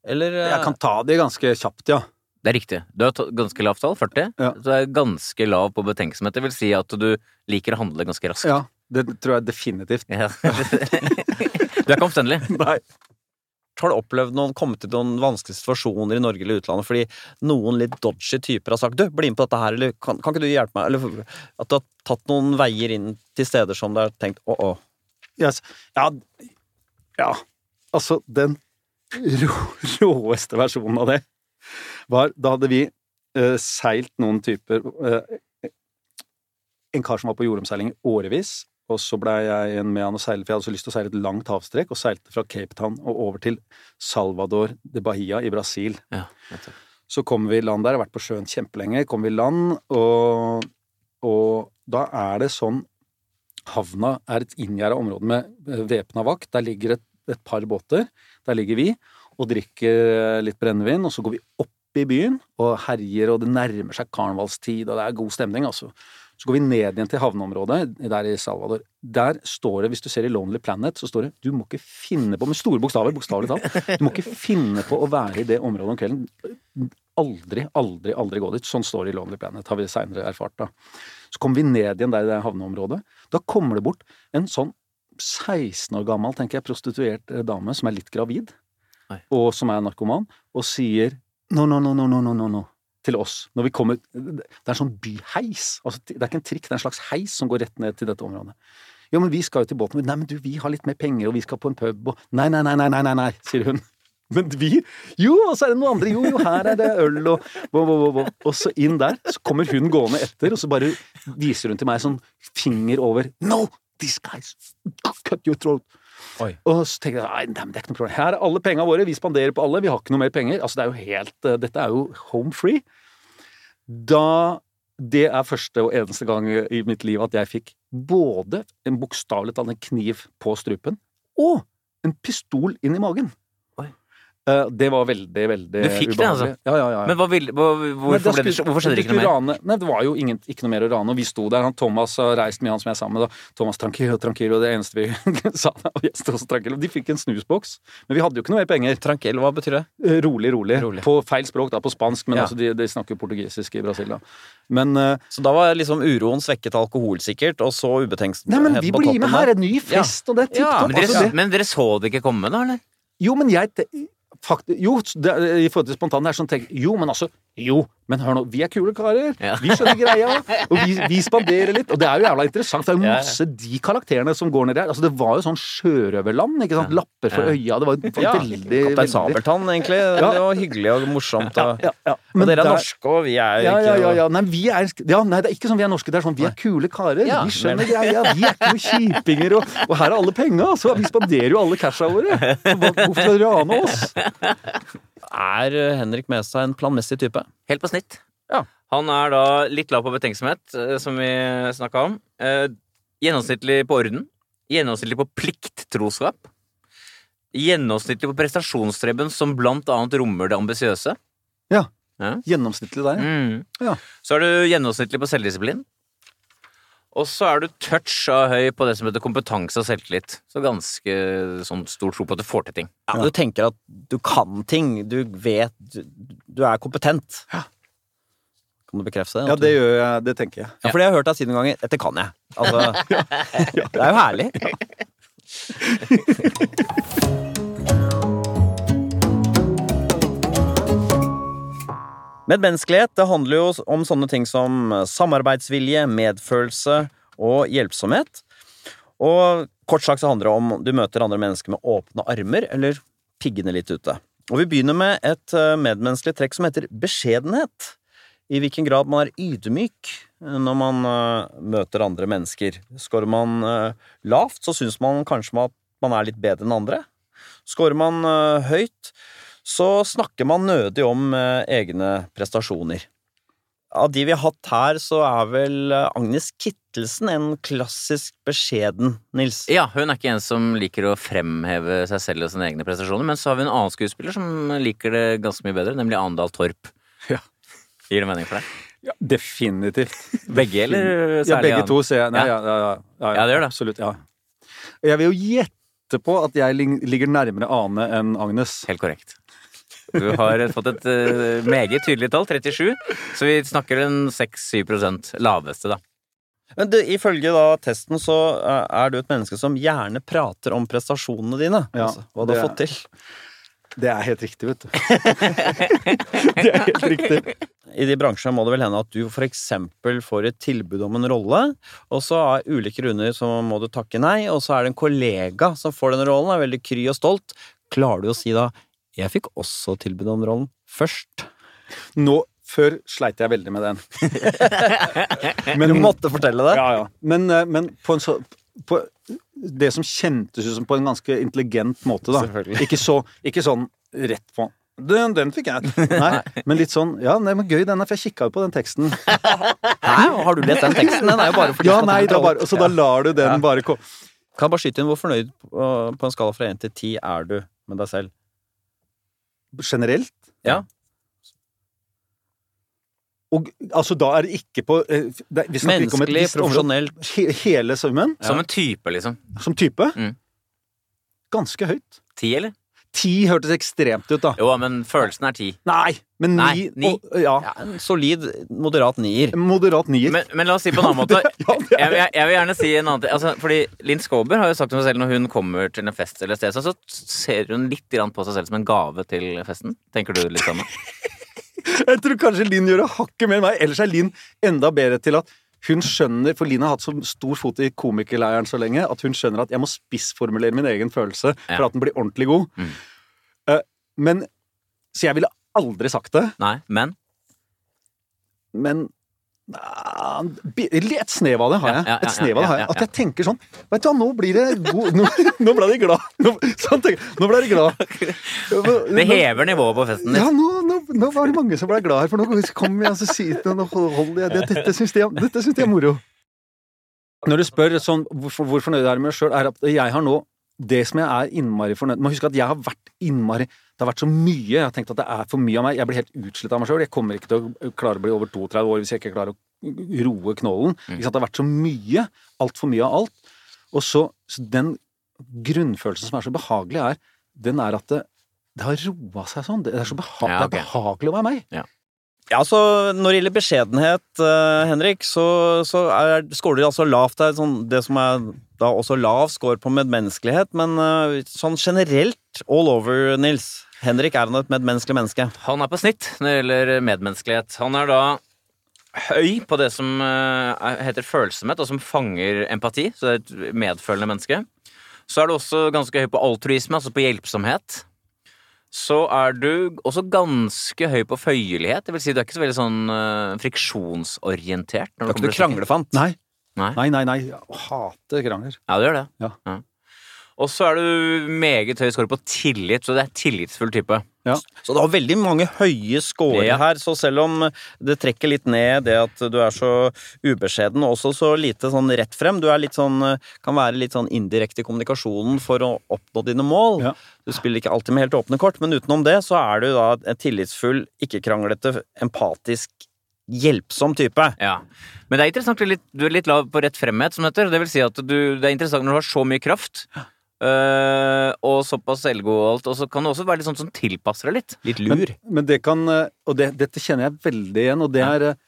Eller uh, Jeg kan ta det ganske kjapt, ja. Det er riktig. Du har tatt ganske lavt tall, 40. Ja. Du er ganske lav på betenksomhet. Det vil si at du liker å handle ganske raskt. ja. Det tror jeg definitivt. Ja. du er ikke omstendelig. Nei. Har du opplevd noen, kommet til noen vanskelige situasjoner i Norge eller utlandet fordi noen litt dodgy typer har sagt 'du, bli med på dette her', eller kan, kan ikke du hjelpe meg? Eller at du har tatt noen veier inn til steder som du har tenkt 'å, å'. Yes. Ja, ja. Altså, den rå, råeste versjonen av det var Da hadde vi uh, seilt noen typer uh, En kar som var på jordomseiling i årevis, og så blei jeg igjen med han og seile, for jeg hadde så lyst til å seile et langt havstrekk, og seilte fra Cape Town og over til Salvador de Bahia i Brasil. Ja. Så kommer vi i land der, jeg har vært på sjøen kjempelenge, kommer vi i land, og, og da er det sånn Havna er et inngjerda område med væpna vakt. Der ligger et, et par båter. Der ligger vi og drikker litt brennevin, og så går vi opp i byen og herjer, og det nærmer seg karnevalstid, og det er god stemning, altså. Så går vi ned igjen til havneområdet der i Salvador. Der står det, hvis du ser i Lonely Planet, så står det du må ikke finne på, med store bokstaver, bokstavelig talt, du må ikke finne på å være i det området om kvelden. Aldri, aldri, aldri gå dit. Sånn står det i Lonely Planet, har vi seinere erfart, da. Så kommer vi ned igjen der i det havneområdet. Da kommer det bort en sånn 16 år gammel, tenker jeg, prostituert eh, dame som er litt gravid, Nei. og som er narkoman, og sier no, no, no, no, no, no, no, no til oss. Når vi kommer Det er en sånn byheis. Altså, det er ikke en trikk, det er en slags heis som går rett ned til dette området. Jo, men vi skal jo til båten. Nei, men du, vi har litt mer penger, og vi skal på en pub, og Nei, nei, nei, nei, nei, nei, nei sier hun. Men vi Jo, og så er det noen andre. Jo, jo, her er det øl og bo, bo, bo. Og så inn der, så kommer hun gående etter, og så bare viser hun til meg sånn finger over No! These guys cut your throat. Oi. Og så tenker jeg nei, det er ikke noe problem. Her er alle pengene våre, vi spanderer på alle, vi har ikke noe mer penger. Altså, det er jo helt eh, Dette er jo home free. Da Det er første og eneste gang i mitt liv at jeg fikk både en bokstavelig talt en kniv på strupen og en pistol inn i magen. Eh, Det var veldig, veldig ubehagelig. Du fikk det, altså? Ja, ja, ja. ja. Men vil, hva, hvorfor, ble det, hvorfor skjedde det ikke noe mer? Rane, nei, det var jo ingen, ikke noe mer å rane, og vi sto der. Han Thomas har reist med han som jeg er sammen med. Da. Thomas Tranquillo, Tranquillo. det eneste vi sa da. Og sto også Tranquillo. De fikk en snusboks, men vi hadde jo ikke noe mer penger. Tranquil, hva betyr det? Eh, Rolig, rolig. Rolig. På feil språk, da, på spansk, men Ja. altså, de, de snakker portugisisk i Brasil, da. Men eh, Så da var liksom uroen svekket alkohol, sikkert, og så ubetenksomhet Nei, men vi blir med her! En ny fest, og det er tipp Ja, topp. Men altså, men dere så det ikke komme, da? eller? Jo, men jeg Faktisk, jo, det, I forhold til spontan, det er sånn tenk, Jo, men altså Jo, men hør nå, vi er kule karer. Ja. Vi skjønner greia. Og vi, vi spanderer litt. Og det er jo jævla interessant. Det er jo masse de karakterene som går ned der. Altså, det var jo sånn sjørøverland. ikke sant? Lapper for øya. Det var, det Ja, veldig Kaptein veldig- Sabeltann, egentlig. Ja. Det var hyggelig og morsomt. Og, Ja, ja. og dere er der- norske, og vi er jo Ja, ikke ja, ja, ja. Nei, vi er, ja, nei, det er ikke sånn vi er norske. Det er sånn vi er kule karer. Vi skjønner men- greia. Vi er ikke noen kjipinger. Og, og her er alle penga, så vi spanderer jo alle casha våre. Hvorfor skal dere rane oss? Er Henrik Henrik Mestad en planmessig type? Helt på snitt. Ja. Han er da litt lav på betenksomhet, eh, som vi snakka om. Eh, gjennomsnittlig på orden. Gjennomsnittlig på plikttroskap. Gjennomsnittlig på prestasjonsstreben, som blant annet rommer det ambisiøse. Gjennomsnittlig der, ja. Mm. Ja. Så er du gjennomsnittlig på selvdisiplin. Og så er du touch av høy på det som heter kompetanse og selvtillit. Så ganske sånn stor tro på at du får til ting. Ja, Du tenker at du kan ting, du vet Du, du er kompetent. Ja. Kan du bekrefte det? Ja, det gjør jeg. Det tenker jeg. Ja, fordi jeg har hørt deg si noen ganger 'dette kan jeg'. Altså, Det er jo herlig. Medmenneskelighet det handler jo om sånne ting som samarbeidsvilje, medfølelse og hjelpsomhet. Og kort sagt så handler det om du møter andre mennesker med åpne armer, eller piggene litt ute. Og vi begynner med et eh, medmenneskelig trekk som heter beskjedenhet. I hvilken grad man er ydmyk eh, når man eh, møter andre mennesker. Skårer man lavt, så syns man kanskje at man er litt bedre enn andre. Skårer man høyt, så snakker man nødig om eh, egne prestasjoner. Av de vi har hatt her, så er vel eh, Agnes Kittelsen en klassisk beskjeden, Nils. Ja, hun er ikke en som liker å fremheve seg selv og sine egne prestasjoner, men så har vi en annen skuespiller som liker det ganske mye bedre, nemlig Andal Torp. Ja. Gir det mening for deg? Ja, definitivt. Begge, eller særlig Ja, begge to ser jeg. Nei, Ja. ja, ja, ja, ja, Ja, det gjør det. Absolutt, ja. Jeg vil jo gjette på at jeg ligger nærmere Ane enn Agnes. Helt korrekt. Du har fått et uh, meget tydelig tall, 37, så vi snakker en 6-7 laveste, da. Men det, ifølge da testen så eh, er du et menneske som gjerne prater om prestasjonene dine. Ja, altså, hva du har fått til. Det er helt riktig, vet du. det er helt riktig. I de bransjene må det vel hende at du for eksempel får et tilbud om en rolle, og så av ulike grunner så må du takke nei, og så er det en kollega som får den rollen, er veldig kry og stolt. Klarer du å si da 'jeg fikk også tilbud om rollen først'? Nå, før sleit jeg veldig med den. Men, Du måtte fortelle det. Ja, ja. Men, eh, men på en så på Det som kjentes ut som på en ganske intelligent måte, da. Ikke, så, ikke sånn rett på den, den fikk jeg. Nei, men litt sånn Ja, nei, men gøy, den er, for jeg kikka jo på den teksten. Hæ? Har du lest den teksten? Den er jo bare fordi Ja, nei, da bare, så da lar du den Ja. bare gå. Kan jeg bare skyte inn hvor fornøyd på, på en skala fra 1 til 10 er du med deg selv? Generelt. Ja. Og altså, da er det ikke på eh, det, Vi snakker ikke om et visst He, hele summen, Som en type, liksom. som type, Mm. ganske høyt. Ti, eller? Ti hørtes ekstremt ut, da. Jo, men følelsen er ti. Nei, men Nei, ni, ni. Og, ja, ja, En solid, moderat nier. Moderat nier. Men, men la oss si på en annen måte. Ja, det Jeg, jeg, jeg vil gjerne si en annen ting. Altså, fordi Linn Skåber har jo sagt om seg selv når hun kommer til en fest eller et sted, så så ser hun litt på seg selv som en gave til festen. Tenker du litt sånn? Jeg tror kanskje Linn gjør det hakket mer enn meg. Ellers er Linn enda bedre til at hun skjønner, for Lina har hatt så stor fot i komikerleiren så lenge, at hun skjønner at jeg må spissformulere min egen følelse Ja. for at den blir ordentlig god. Mm. Uh, men Så jeg ville aldri sagt det, Nei, men men Et snev av det har jeg. Et snev av det har jeg. At jeg tenker sånn Vet du hva, nå blir det god Nå, nå ble de glad. Nå, sånn tenker jeg. Nå ble de glad. det hever nivået på festen Ja, nå, nå, nå var det mange som ble glad her, for nå kommer jeg og sier til dem holder jeg det. Dette syns de, er- dette syns de er moro. Når du spør sånn, hvor, hvor fornøyd er du med deg sjøl, er at jeg har nå Det som jeg er innmari fornøyd Må huske at jeg har vært innmari Det har vært så mye. Jeg har tenkt at det er for mye av meg. Jeg blir helt utslitt av meg sjøl. Jeg kommer ikke til å klare å bli over 32 år hvis jeg ikke klarer å roe knollen. Mm. Det har vært så mye. Altfor mye av alt. Og så, så den grunnfølelsen som er så behagelig, er den er at det, det har roa seg sånn. Det er så beha Ja, okay. det er behagelig å være meg. Ja, så Når det gjelder beskjedenhet, eh, Henrik, så, så er, skåler de altså lavt der. Sånn, det som er da også lav score på medmenneskelighet, men eh, sånn generelt all over, Nils. Henrik er han et medmenneskelig menneske. Han er på snitt når det gjelder medmenneskelighet. Han er da høy på det som eh, er- heter følsomhet, og som fanger empati. Så det er et medfølende menneske. Så er du også ganske høy på altruisme, altså på hjelpsomhet. Så er du også ganske høy på føyelighet. Det vil si, du er ikke så veldig sånn eh, friksjonsorientert. Du er ikke kommer noe kranglefant. Nei, Nei. nei, nei. nei. Hater krangler. Ja, du gjør det. Ja. Ja. Og så er du meget høy score på tillit, så det er tillitsfull type. Så det har veldig mange høye scorer Ja. her, så selv om det trekker litt ned det at du er så ubeskjeden, og også så lite sånn rett frem, du er litt sånn, kan være litt sånn indirekte i kommunikasjonen for å oppnå dine mål. Ja. Du spiller ikke alltid med helt åpne kort, men utenom det så er du da en tillitsfull, ikke-kranglete, empatisk, hjelpsom type. Ja. Men det er interessant, du er litt, du er litt lav på rett fremhet, som det heter. Det vil si at du, det er interessant når du har så mye kraft, øh, og såpass selvgod og alt, og så kan det også være litt sånn som tilpasser deg litt. Litt lur. men det kan eh, Og det, dette kjenner jeg veldig igjen, og det er, eh,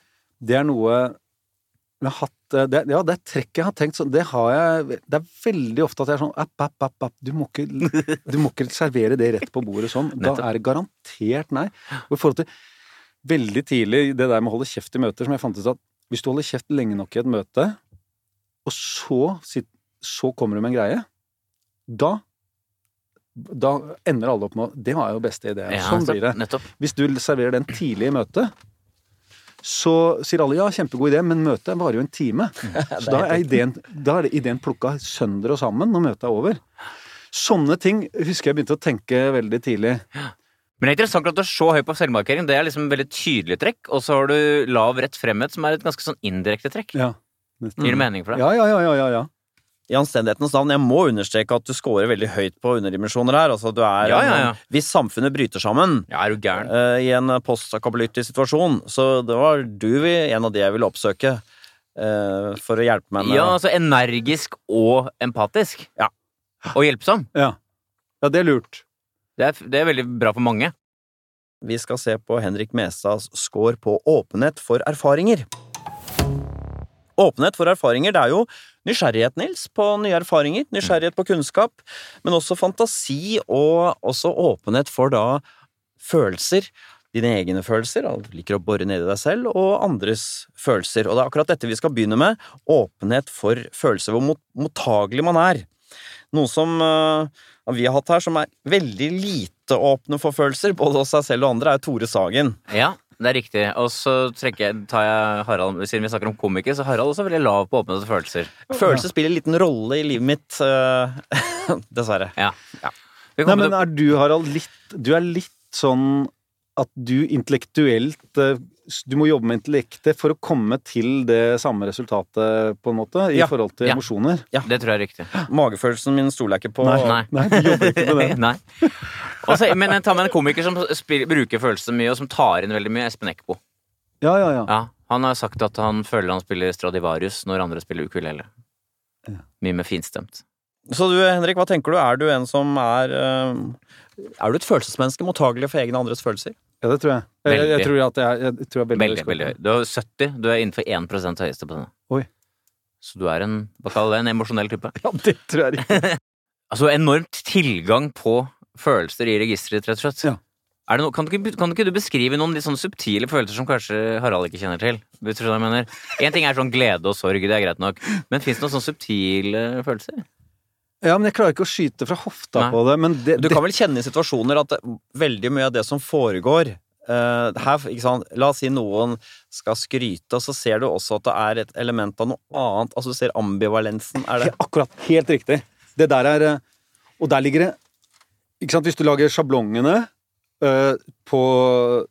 det er noe jeg har hatt det, Ja, det er trekk jeg har tenkt sånn Det har jeg Det er veldig ofte at jeg er sånn app, app, app, app. Du, må ikke, du må ikke servere det rett på bordet sånn. Da er det garantert nei. Og i forhold til veldig tidlig det der med å holde kjeft i møter, som jeg fant ut at hvis du holder kjeft lenge nok i et møte, og så, så kommer du med en greie, da da ender alle opp med Det var jo beste idé. Ja, sånn blir det. Nettopp. Hvis du serverer den tidlig i møtet, så sier alle ja, kjempegod idé, men møtet varer jo en time. Så da er ideen, da er ideen plukka sønder og sammen når møtet er over. Sånne ting husker jeg begynte å tenke veldig tidlig. Men det er interessant at du er så høy på selvmarkering. Det er liksom et veldig tydelig trekk. Og så har du lav rett fremhet, som er et ganske sånn indirekte trekk. Ja. Gir det mening for deg? Ja, ja, ja, ja, ja. I anstendighetens navn, jeg må understreke at du scorer veldig høyt på underdimensjoner her. Altså, du er Ja, ja, ja. Hvis samfunnet bryter sammen Ja, er du gæren? Uh, i en postakapolytisk situasjon, så det var du vi, en av de jeg ville oppsøke uh, for å hjelpe meg med Ja, altså energisk og empatisk. Ja. Og hjelpsom. ja. Ja, det er lurt. Det er, det er veldig bra for mange. Vi skal se på Henrik Mestads score på åpenhet for erfaringer. Åpenhet for erfaringer, det er jo nysgjerrighet, Nils, på nye erfaringer, nysgjerrighet på kunnskap, men også fantasi og også åpenhet for da følelser. Dine egne følelser, du liker å bore ned i deg selv, og andres følelser. Og det er akkurat dette vi skal begynne med, åpenhet for følelser, hvor mot mottagelig man er. Noe som uh, vi har hatt her, som er veldig lite åpne for følelser, både hos seg selv og andre, er Tore Sagen. Ja, det er riktig. Og så jeg, tar jeg Harald Siden vi snakker om komikere, så er Harald også veldig lav på og følelser. Følelser spiller en liten rolle i livet mitt, eh, dessverre. Ja. Ja. Nei, men er du, Harald, litt Du er litt sånn at du intellektuelt eh, Du må jobbe med intellektet for å komme til det samme resultatet, på en måte, i Ja. forhold til Ja. emosjoner. Det tror jeg er riktig. Magefølelsen min stoler jeg ikke på. Nei. Nei, du jobber ikke med det. Nei. Også, men jeg tar med en komiker som spiller, bruker følelser mye, og som tar inn veldig mye. Espen Eckbo. Ja, ja, ja. Ja, han har sagt at han føler han spiller Stradivarius når andre spiller ukulele. Ja. Mye mer finstemt. Så du, Henrik, hva tenker du? Er du en som er eh, Er du et følelsesmenneske, mottagelig for egne andres følelser? Ja, det tror jeg. Jeg, jeg, jeg tror at jeg, jeg tror jeg er veldig, Veldig, veldig høy. Du er 70. Du er innenfor 1 høyeste på denne. Oi. Så du er en hva kaller det, en emosjonell type. Ja, det tror jeg ikke. Altså enormt tilgang på følelser i registeret rett og slett. Ja. Det noe, kan, du ikke, kan du ikke du beskrive noen litt sånne subtile følelser som kanskje Harald ikke kjenner til? Hvis du skjønner jeg mener? En ting er sånn glede og sorg, det er greit nok. Men fins det noen sånne subtile følelser? Ja, men jeg klarer ikke å skyte fra hofta Nei. på det. Men det, Du kan vel kjenne i situasjoner at veldig mye av det som foregår uh, her? La oss si noen skal skryte, og så ser du også at det er et element av noe annet. Altså Du ser ambivalensen. Er det ja, Akkurat. Helt riktig. Det der er eh, Og der ligger det Ikke sant, hvis du lager sjablongene uh, på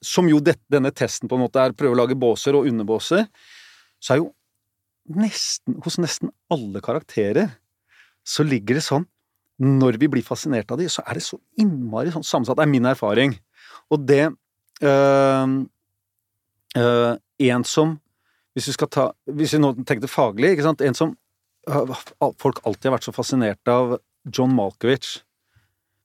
Som jo det, denne testen på en måte er, prøve å lage båser og underbåser, så er jo nesten Hos nesten alle karakterer så ligger det sånn Når vi blir fascinert av de, så er det så innmari sånn sammensatt. Det er min erfaring. Og det øh, øh, En som Hvis vi skal ta Hvis vi nå tenkte faglig, ikke sant En som øh, folk alltid har vært så fascinert av John Malkovich.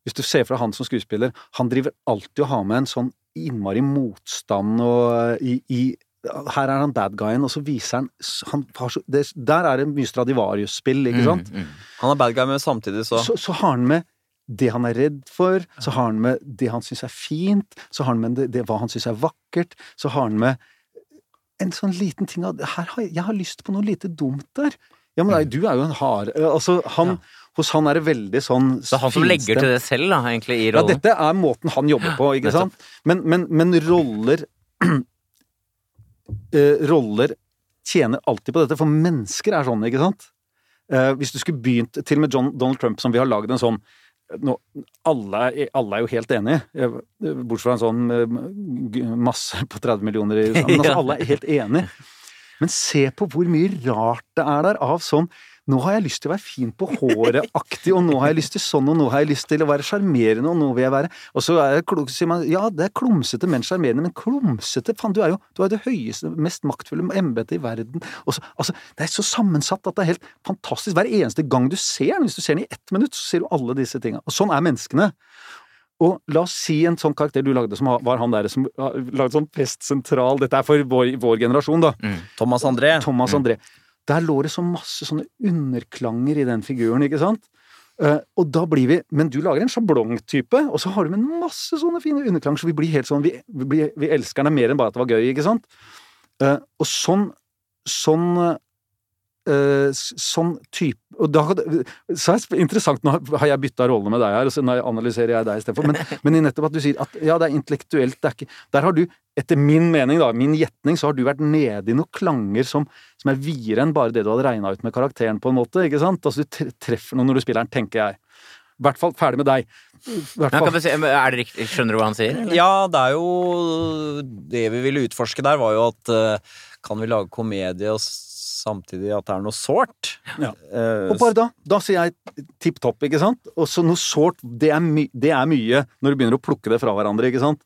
Hvis du ser fra han som skuespiller, han driver alltid og har med en sånn innmari motstand og i, i Her er han bad guyen, og så viser han, han så, det, Der er det mye Stradivarius-spill, ikke sant? Mm, mm. Han er bad guy, men samtidig så Så, så har han med det han er redd for, så har han med det han syns er fint, så har han med det, det hva han syns er vakkert, så har han med en sånn liten ting av her har, Jeg har lyst på noe lite dumt der. Ja, men nei, du er jo en hard Altså, han Hos han er det veldig sånn Så han som legger til det selv, da, egentlig, i Ja, dette er måten han jobber på, ikke sant? Men, men, men roller eh, Roller tjener alltid på dette, for mennesker er sånn, ikke sant? Eh, hvis du skulle begynt Til og med John, Donald Trump, som vi har lagd en sånn nå, alle, alle er jo helt enige, eh, bortsett fra en sånn eh, masse på 30 millioner i USA. Men altså, alle er helt enige. Men se på hvor mye rart det er der av sånn nå har jeg lyst til å være fin på håret-aktig, og nå har jeg lyst til sånn, og nå har jeg lyst til å være sjarmerende, og nå vil jeg være Og så er det, klo- sier man ja, det er klumsete, men sjarmerende. Men klumsete, faen, du er jo du er det høyeste, mest maktfulle embetet i verden. Så, altså, det er så sammensatt at det er helt fantastisk. Hver eneste gang du ser den, hvis du ser den i ett minutt, så ser du alle disse tinga. Og sånn er menneskene. Og la oss si en sånn karakter du lagde, som var han der som lagde lagd sånn pestsentral Dette er for vår, vår generasjon, da. Mm. Thomas André. Thomas André. Der lå det så masse sånne underklanger i den figuren, ikke sant? Eh, og da blir vi Men du lager en sjablongtype, og så har du med masse sånne fine underklanger, så vi blir helt sånn Vi, vi, vi elsker den mer enn bare at det var gøy, ikke sant? Eh, og sånn Sånn eh, Sånn type Og da Så er det interessant, nå har jeg bytta rolle med deg her, og så analyserer jeg deg istedenfor, men, men i nettopp at du sier at ja, det er intellektuelt, det er ikke Der har du, etter min mening, da, min gjetning, så har du vært nede i noen klanger som, som er videre enn bare det du hadde regna ut med karakteren, på en måte, ikke sant? Altså du treffer noe når du spiller den, tenker jeg. I hvert fall ferdig med deg. I hvert fall. kan si, er det riktig, skjønner du hva han sier? eller? Ja, det er jo Det vi ville utforske der, var jo at eh, kan vi lage komedie og samtidig at det er noe sårt? Ja. Uh, Og bare da, da sier jeg tipp topp, ikke sant? Og så noe sårt, det det er mye når du begynner å plukke det fra hverandre, ikke sant?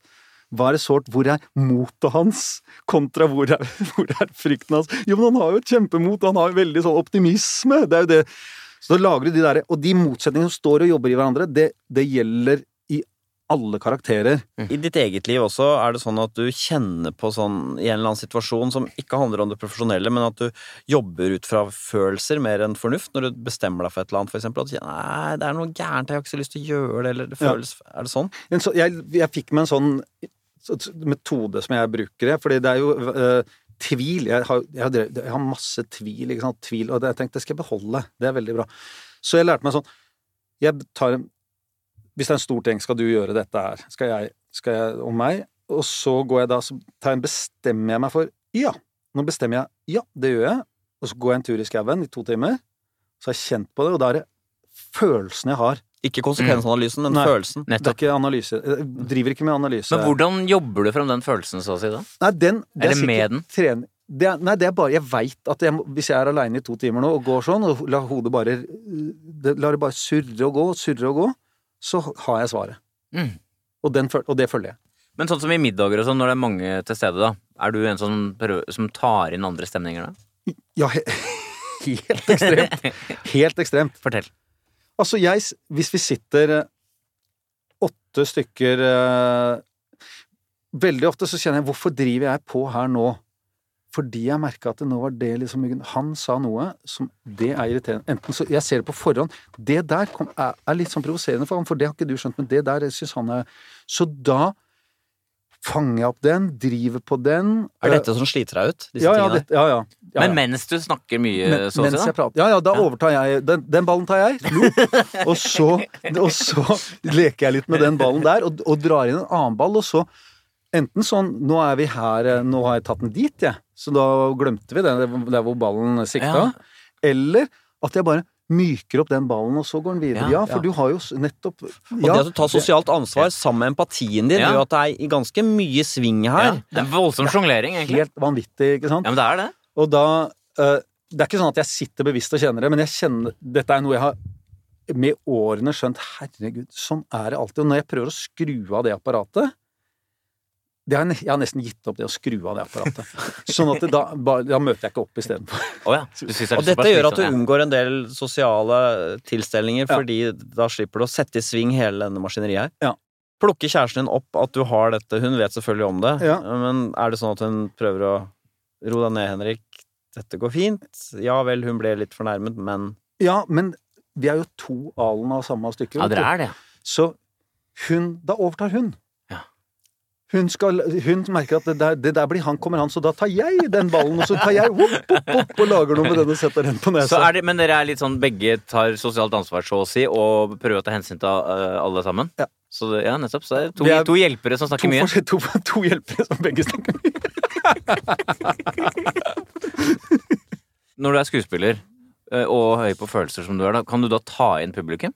Hva er det sårt? Hvor er motet hans, kontra hvor er, hvor er frykten hans? Jo, men han har jo et kjempemot, han har jo veldig sånn optimisme, det er jo det. Så da lager du de derre Og de motsetningene som står og jobber i hverandre, det, det gjelder alle karakterer. I ditt eget liv også, er det sånn at du kjenner på sånn i en eller annen situasjon som ikke handler om det profesjonelle, men at du jobber ut fra følelser mer enn fornuft, når du bestemmer deg for et eller annet, for eksempel, at du kjenner nei, det er noe gærent, jeg har ikke så lyst til å gjøre det, eller det Ja. Er det sånn? Jeg, jeg fikk meg en sånn metode som jeg bruker, fordi det er jo øh, tvil. Jeg har, jeg, har, drevet- jeg har masse tvil, ikke sant. Tvil, og det, jeg tenkte det skal jeg beholde. Det er veldig bra. Så jeg lærte meg sånn Jeg tar en Hvis det er en stor ting, skal du gjøre dette her? Skal jeg, skal jeg om meg? Og så går jeg da, så tar jeg, bestemmer jeg meg for Ja. Nå bestemmer jeg Ja, det gjør jeg. Og så går jeg en tur i skauen i to timer. Så har jeg kjent på det, og da er det følelsen jeg har. Ikke konsekvensanalysen, men Nei. følelsen. Det er ikke analyse. Jeg driver ikke med analyse. Men hvordan jobber du frem den følelsen, så å si, da? Nei, den, det Eller med den? trening- Det er, nei, det er bare Jeg veit at jeg, hvis jeg er aleine i to timer nå og går sånn, og lar hodet bare det, Lar det bare surre og gå, surre og gå, så har jeg svaret. Mm. Og, den, og det følger jeg. Men sånn som i middager og sånn, når det er mange til stede, da. Er du en som, som tar inn andre stemninger da? Ja, he, helt ekstremt. Helt ekstremt. Fortell. Altså, jeg Hvis vi sitter eh, åtte stykker eh, Veldig ofte så kjenner jeg Hvorfor driver jeg på her nå? Fordi jeg merka at det nå var det liksom Han sa noe som Det er irriterende. Enten så Jeg ser det på forhånd. Det der kom, er, er litt sånn provoserende for ham, for det har ikke du skjønt, men det der syns han er Så da fanger jeg opp den, driver på den Er dette som sliter deg ut? Disse ja, ja, tingene? det, ja, ja, ja, Men mens du snakker mye, Men, så å mens si, jeg prater. Ja, ja, da overtar jeg Den, den ballen tar jeg. Og så, og så leker jeg litt med den ballen der, og, og drar inn en annen ball, og så Enten sånn Nå er vi her, nå har jeg tatt den dit, jeg. Så da glemte vi det der hvor ballen sikta. Ja. Eller at jeg bare myker opp den ballen, og så går den videre. Ja, Ja, for ja. du har jo nettopp nettopp Og det at du tar sosialt ansvar sammen med empatien din, Ja. gjør at det er i ganske mye sving Ja, her. det er voldsom sjonglering, egentlig. Helt vanvittig, ikke sant? Ja, men det er det. Og da uh, Det er ikke sånn at jeg sitter bevisst og kjenner det, men jeg kjenner Dette er noe jeg har med årene skjønt Herregud, sånn er det alltid. Og når jeg prøver å skru av det apparatet har jeg, jeg har nesten gitt opp det å skru av det apparatet. Sånn at det da, da møter jeg ikke opp istedenfor. Oh, ja. Det Og dette gjør at du unngår en del sosiale tilstelninger, Ja. fordi da slipper du å sette i sving hele denne maskineriet her. Ja. Plukker kjæresten din opp at du har dette, hun vet selvfølgelig om det, Ja. men er det sånn at hun prøver å ro deg ned, Henrik, dette går fint? Ja vel, hun ble litt fornærmet, men Ja, men vi er jo to alen av samme stykke. Ja, dere er det. Så hun Da overtar hun. Hun, skal, hun merker at det der, det der blir han, kommer han, så da tar jeg den ballen, og så tar jeg opp, opp, opp og lager noe med den og setter den på Så nesa. er det, men dere er litt sånn begge tar sosialt ansvar, så å si, og prøver å ta hensyn til eh, alle sammen? Ja. Så det, ja, nettopp. Så det er to, Vi er to hjelpere som to, snakker mye. forskjell- to, to hjelpere som begge snakker mye. Når du er skuespiller eh, og høy på følelser som du er, da, kan du da ta inn publikum?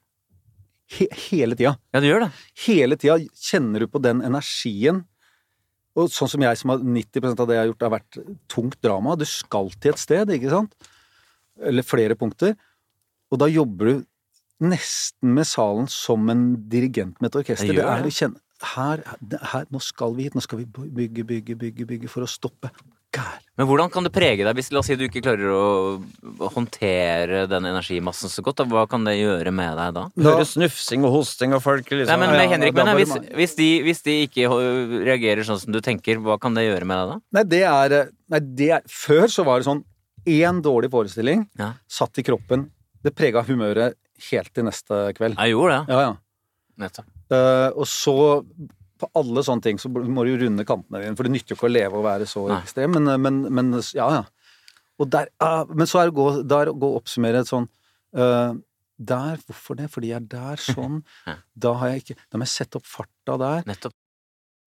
He, hele tida. Ja, du gjør det. Hele tida kjenner du på den energien. Og sånn som jeg, som har 90% av det jeg har gjort, har vært tungt drama. Du skal til et sted, ikke sant? Eller flere punkter. Og da jobber du nesten med salen som en dirigent med et orkester. Det er å kjenne her, her, Nå skal vi hit. Nå skal vi bygge, bygge, bygge, bygge for å stoppe. Gær. Men hvordan kan det prege deg hvis la oss si du ikke klarer å håndtere den energimassen så godt? Da, hva kan det gjøre med deg da? Da- hører snufsing og hosting og folk liksom Nei, men ja, Henrik, men, hvis, hvis, de, hvis de ikke reagerer sånn som du tenker, hva kan det gjøre med deg da? Nei, det er, nei, det er Før så var det sånn én dårlig forestilling Ja. satt i kroppen. Det prega humøret helt til neste kveld. Jeg gjorde det. Ja, ja. Nettopp. Eh, og så på alle sånne ting så må du jo runde kantene dine, for det nytter jo ikke å leve og være så Nei. ekstrem, men, men, men ja, ja. Og der, ah, men så er det å gå, er å gå og oppsummere et sånn uh, Der, hvorfor det? Fordi jeg er der, sånn. Da har jeg ikke Da må jeg sette opp farta der. Nettopp.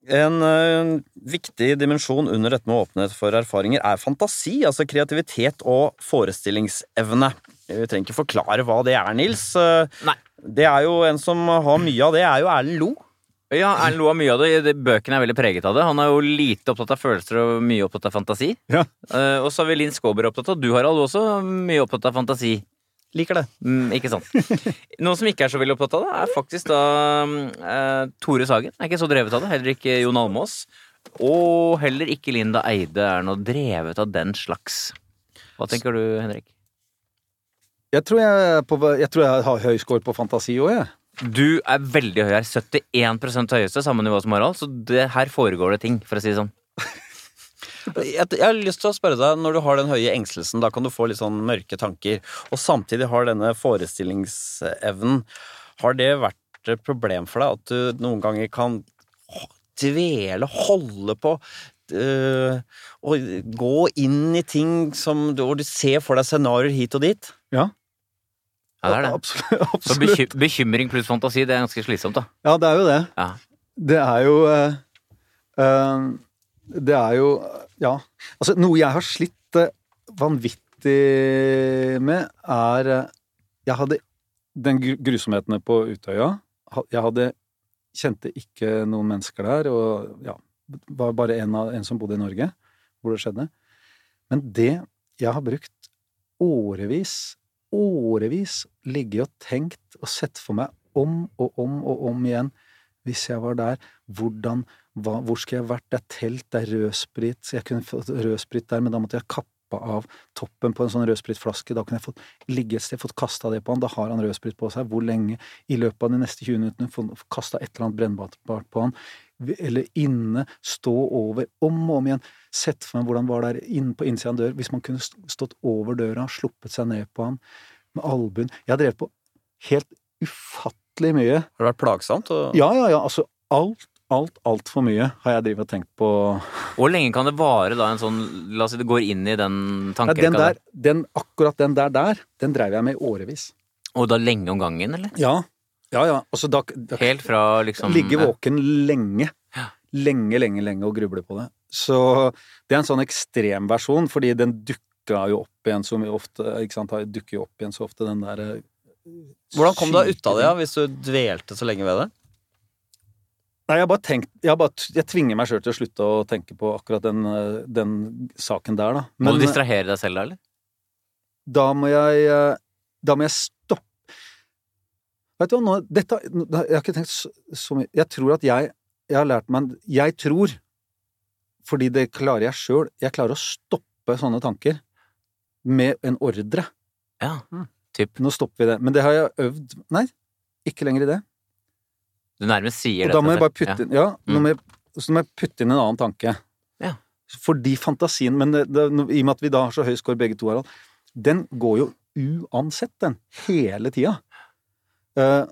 En ø, viktig dimensjon under dette med åpenhet for erfaringer er fantasi, altså kreativitet og forestillingsevne. Vi trenger ikke forklare hva det er, Nils. Eh, Nei. Det er jo en som har mye av det, er jo Erlend Lo. Ja, Erlend Loe har mye av det. Bøkene er veldig preget av det. Han er jo lite opptatt av følelser og mye opptatt av fantasi. Ja. Uh, og så har vi Linn Skåber opptatt av. Du, Harald, også mye opptatt av fantasi. Liker det. Mm, ikke sant. Noen som ikke er så veldig opptatt av det, er faktisk da uh, Tore Sagen. Er ikke så drevet av det. Heller ikke Jon Almås. Og heller ikke Linda Eide er noe drevet av den slags. Hva tenker du, Henrik? Jeg tror jeg, på, jeg, tror jeg har høy score på fantasi òg, jeg. Du er veldig høy her. 71% høyeste, samme nivå som Harald. Så det, her foregår det ting, for å si det sånn. Jeg, jeg har lyst til å spørre deg, når du har den høye engstelsen, da kan du få litt sånn mørke tanker, og samtidig har denne forestillingsevnen. Har det vært et problem for deg at du noen ganger kan dvele, holde på øh, og gå inn i ting som Hvor du ser for deg scenarioer hit og dit? Ja, det er det. Absolutt. Absolutt. beky bekymring pluss fantasi, det er ganske slitsomt, da. Ja, det er jo det. Ja. Det er jo uh, Det er jo Ja. Altså, noe jeg har slitt eh, vanvittig med, er Jeg hadde den gru- grusomhetene på Utøya. Jeg hadde Kjente ikke noen mennesker der, og ja Var bare en, av, en som bodde i Norge, hvor det skjedde. Men det jeg har brukt årevis, årevis ligget og tenkt og sett for meg om og om og om igjen hvis jeg var der, hvordan, hva, hvor skulle jeg vært? Det er telt, det er rødsprit, så jeg kunne fått rødsprit der, men da måtte jeg kappe av toppen på en sånn rødspritflaske. Da kunne jeg fått ligge et sted, fått kasta det på han. Da har han rødsprit på seg. Hvor lenge? I løpet av de neste 20 minuttene få kasta et eller annet brennbart på han. Eller inne, stå over, om og om igjen. Sett for meg hvordan var der inne på innsida av en dør. Hvis man kunne stått over døra, sluppet seg ned på han med albuen. Jeg har drevet på helt ufattelig mye. Har det vært plagsomt? Og... Ja, ja, ja. Altså alt, alt, altfor mye har jeg drevet og tenkt på. Hvor lenge kan det vare da en sånn La oss si det går inn i den tankerekka den der. der, den, akkurat den der der, den dreiv jeg med i årevis. Og da lenge om gangen, eller? Ja. Ja, ja. Altså, da, da Helt fra liksom Ligge våken lenge. Ja. Lenge, lenge, lenge og gruble på det. Så det er en sånn ekstremversjon, fordi den dukka jo opp igjen så mye ofte. Ikke sant? Dukker jo opp igjen så ofte, den der eh, Hvordan kom du deg ut av det, ja, hvis du dvelte så lenge ved det? Nei, jeg har bare tenkt Jeg, har bare, jeg tvinger meg sjøl til å slutte å tenke på akkurat den, eh, den saken der, da. Må du distrahere deg selv da, eller? da må jeg eh, Da må jeg Vet du hva, nå Dette Jeg har ikke tenkt så, mye Jeg tror at jeg Jeg har lært meg Jeg tror, fordi det klarer jeg sjøl, jeg klarer å stoppe sånne tanker med en ordre. Ja. Mm. Typ. Nå stopper vi det. Men det har jeg øvd Nei, ikke lenger i det. Du nærmest sier Og det da må jeg bare putte inn Ja, ja Mm. må jeg, så må jeg putte inn en annen tanke. Ja. Fordi fantasien Men det, det, i og med at vi da har så høy score begge to, Harald, den går jo uansett, den. Hele tida. Eh,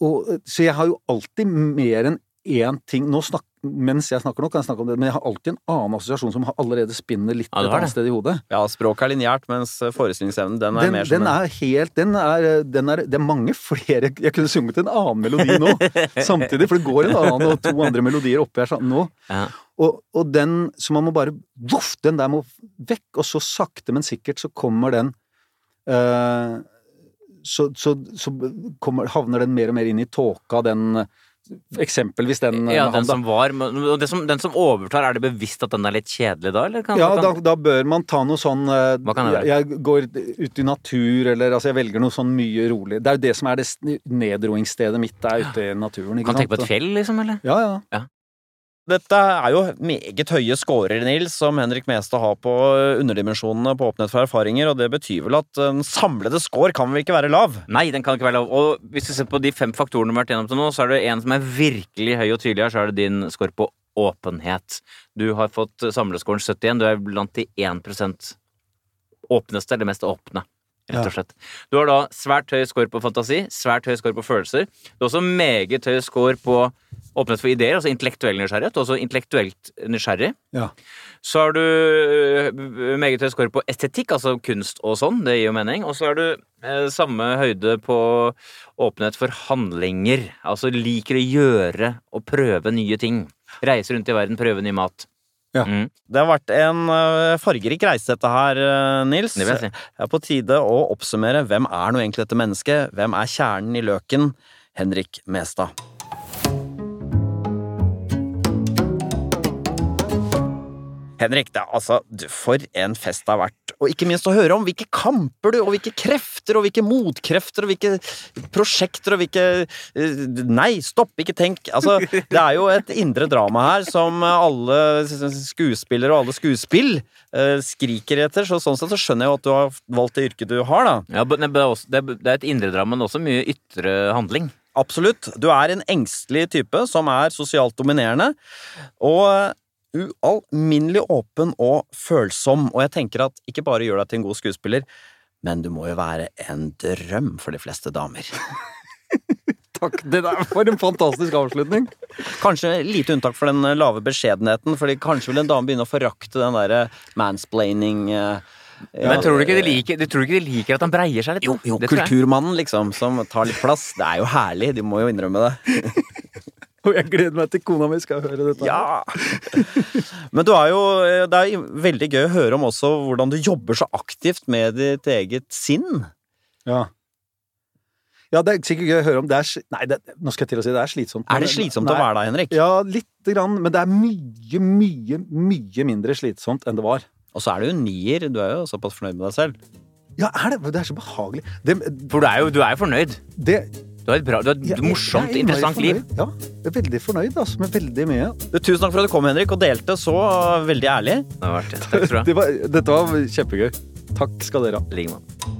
og, så jeg har jo alltid mer enn én ting Nå snak, Mens jeg snakker nå, kan jeg snakke om det, men jeg har alltid en annen assosiasjon som allerede spinner litt Ja, et annet sted i hodet. Ja, språket er lineært, mens forestillingsevnen, den er Den, mer som den er helt den er, den er, Det er mange flere Jeg kunne sunget en annen melodi nå, samtidig, for det går en annen og to andre melodier oppi her sånn, nå. Ja. Og, og den Så man må bare voff, Den der må vekk, og så sakte, men sikkert så kommer den eh, så, så, så kommer, havner den mer og mer inn i tåka, den Eksempelvis den Ja, han, den som var og som, Den som overtar, er det bevisst at den er litt kjedelig da, eller? Kan, Ja, kan, da, da bør man ta noe sånn eh, Hva kan det være? jeg, jeg går ut i natur, eller altså jeg velger noe sånn mye rolig. Det er jo det som er det nedroingsstedet mitt, er ute i naturen. Ikke kan tenke på et fjell, liksom, eller? Ja, ja. Dette er jo meget høye scorer, Nils, som Henrik Mestad har på underdimensjonene på Åpenhet for erfaringer, og det betyr vel at den samlede score kan vel ikke være lav? Nei, den kan ikke være lav. Og hvis vi ser på de fem faktorene vi har vært gjennom til nå, så er det en som er virkelig høy og tydelig her, så er det din score på åpenhet. Du har fått samlescoren 71, du er blant de 1% åpneste, eller mest åpne. Rett og slett. Du har da svært høy score på fantasi, svært høy score på følelser. Du har også meget høy score på åpenhet for ideer, altså intellektuell nysgjerrighet, og også intellektuelt nysgjerrig. Ja. Så har du øh, meget høy score på estetikk, altså kunst og sånn, det gir jo mening. Og så har du eh, samme høyde på åpenhet for handlinger, altså liker å gjøre og prøve nye ting. Reise rundt i verden, prøve ny mat. Ja. Mm, Det har vært en øh, fargerik reise, dette her, Nils. det vil jeg si. Det er på tide å oppsummere hvem er nå egentlig dette mennesket? Hvem er kjernen i løken? Henrik Mestad. Henrik, det er altså, du, for en fest det har vært. Og ikke minst å høre om hvilke kamper du, og hvilke krefter, og hvilke motkrefter, og hvilke prosjekter, og hvilke eh, Nei, stopp, ikke tenk. Altså, det er jo et indre drama her som alle skuespillere og alle skuespill eh, skriker etter. Så sånn sett så skjønner jeg jo at du har valgt det yrket du har, da. Ja, det er et indre drama, men også mye ytre handling. Absolutt. Du er en engstelig type som er sosialt dominerende. Og ualminnelig åpen og følsom. Og jeg tenker at ikke bare gjør deg til en god skuespiller, men du må jo være en drøm for de fleste damer. Takk. Det der var en fantastisk avslutning. Kanskje lite unntak for den lave beskjedenheten, fordi kanskje vil en dame begynne å forakte den derre mansplaining eh, ja, Men tror du ikke de liker, tror ikke de liker at han breier seg litt? Jo, jo, kulturmannen, liksom, som tar litt plass. Det er jo herlig, de må jo innrømme det. Og jeg gleder meg til kona mi skal høre dette. Ja! Men du er jo, det er veldig gøy å høre om også hvordan du jobber så aktivt med ditt eget sinn. Ja. Ja, det er sikkert gøy å høre om. Det er, nei, det, nå skal jeg til å si det er slitsomt. Er det slitsomt nei. å være deg, Henrik? Ja, lite grann. Men det er mye, mye, mye mindre slitsomt enn det var. Og så er du jo nier. Du er jo såpass fornøyd med deg selv. Ja, er det? Det er så behagelig. Det, For du er jo, du er fornøyd. det Du har et bra, du har et jeg- morsomt, jeg er interessant liv. Ja, jeg er veldig fornøyd altså, med veldig mye. Du, tusen takk for at du kom, Henrik, og delte så veldig ærlig. Det var, vært det. Takk skal du ha. Det var, dette var kjempegøy. Takk skal dere ha. Like.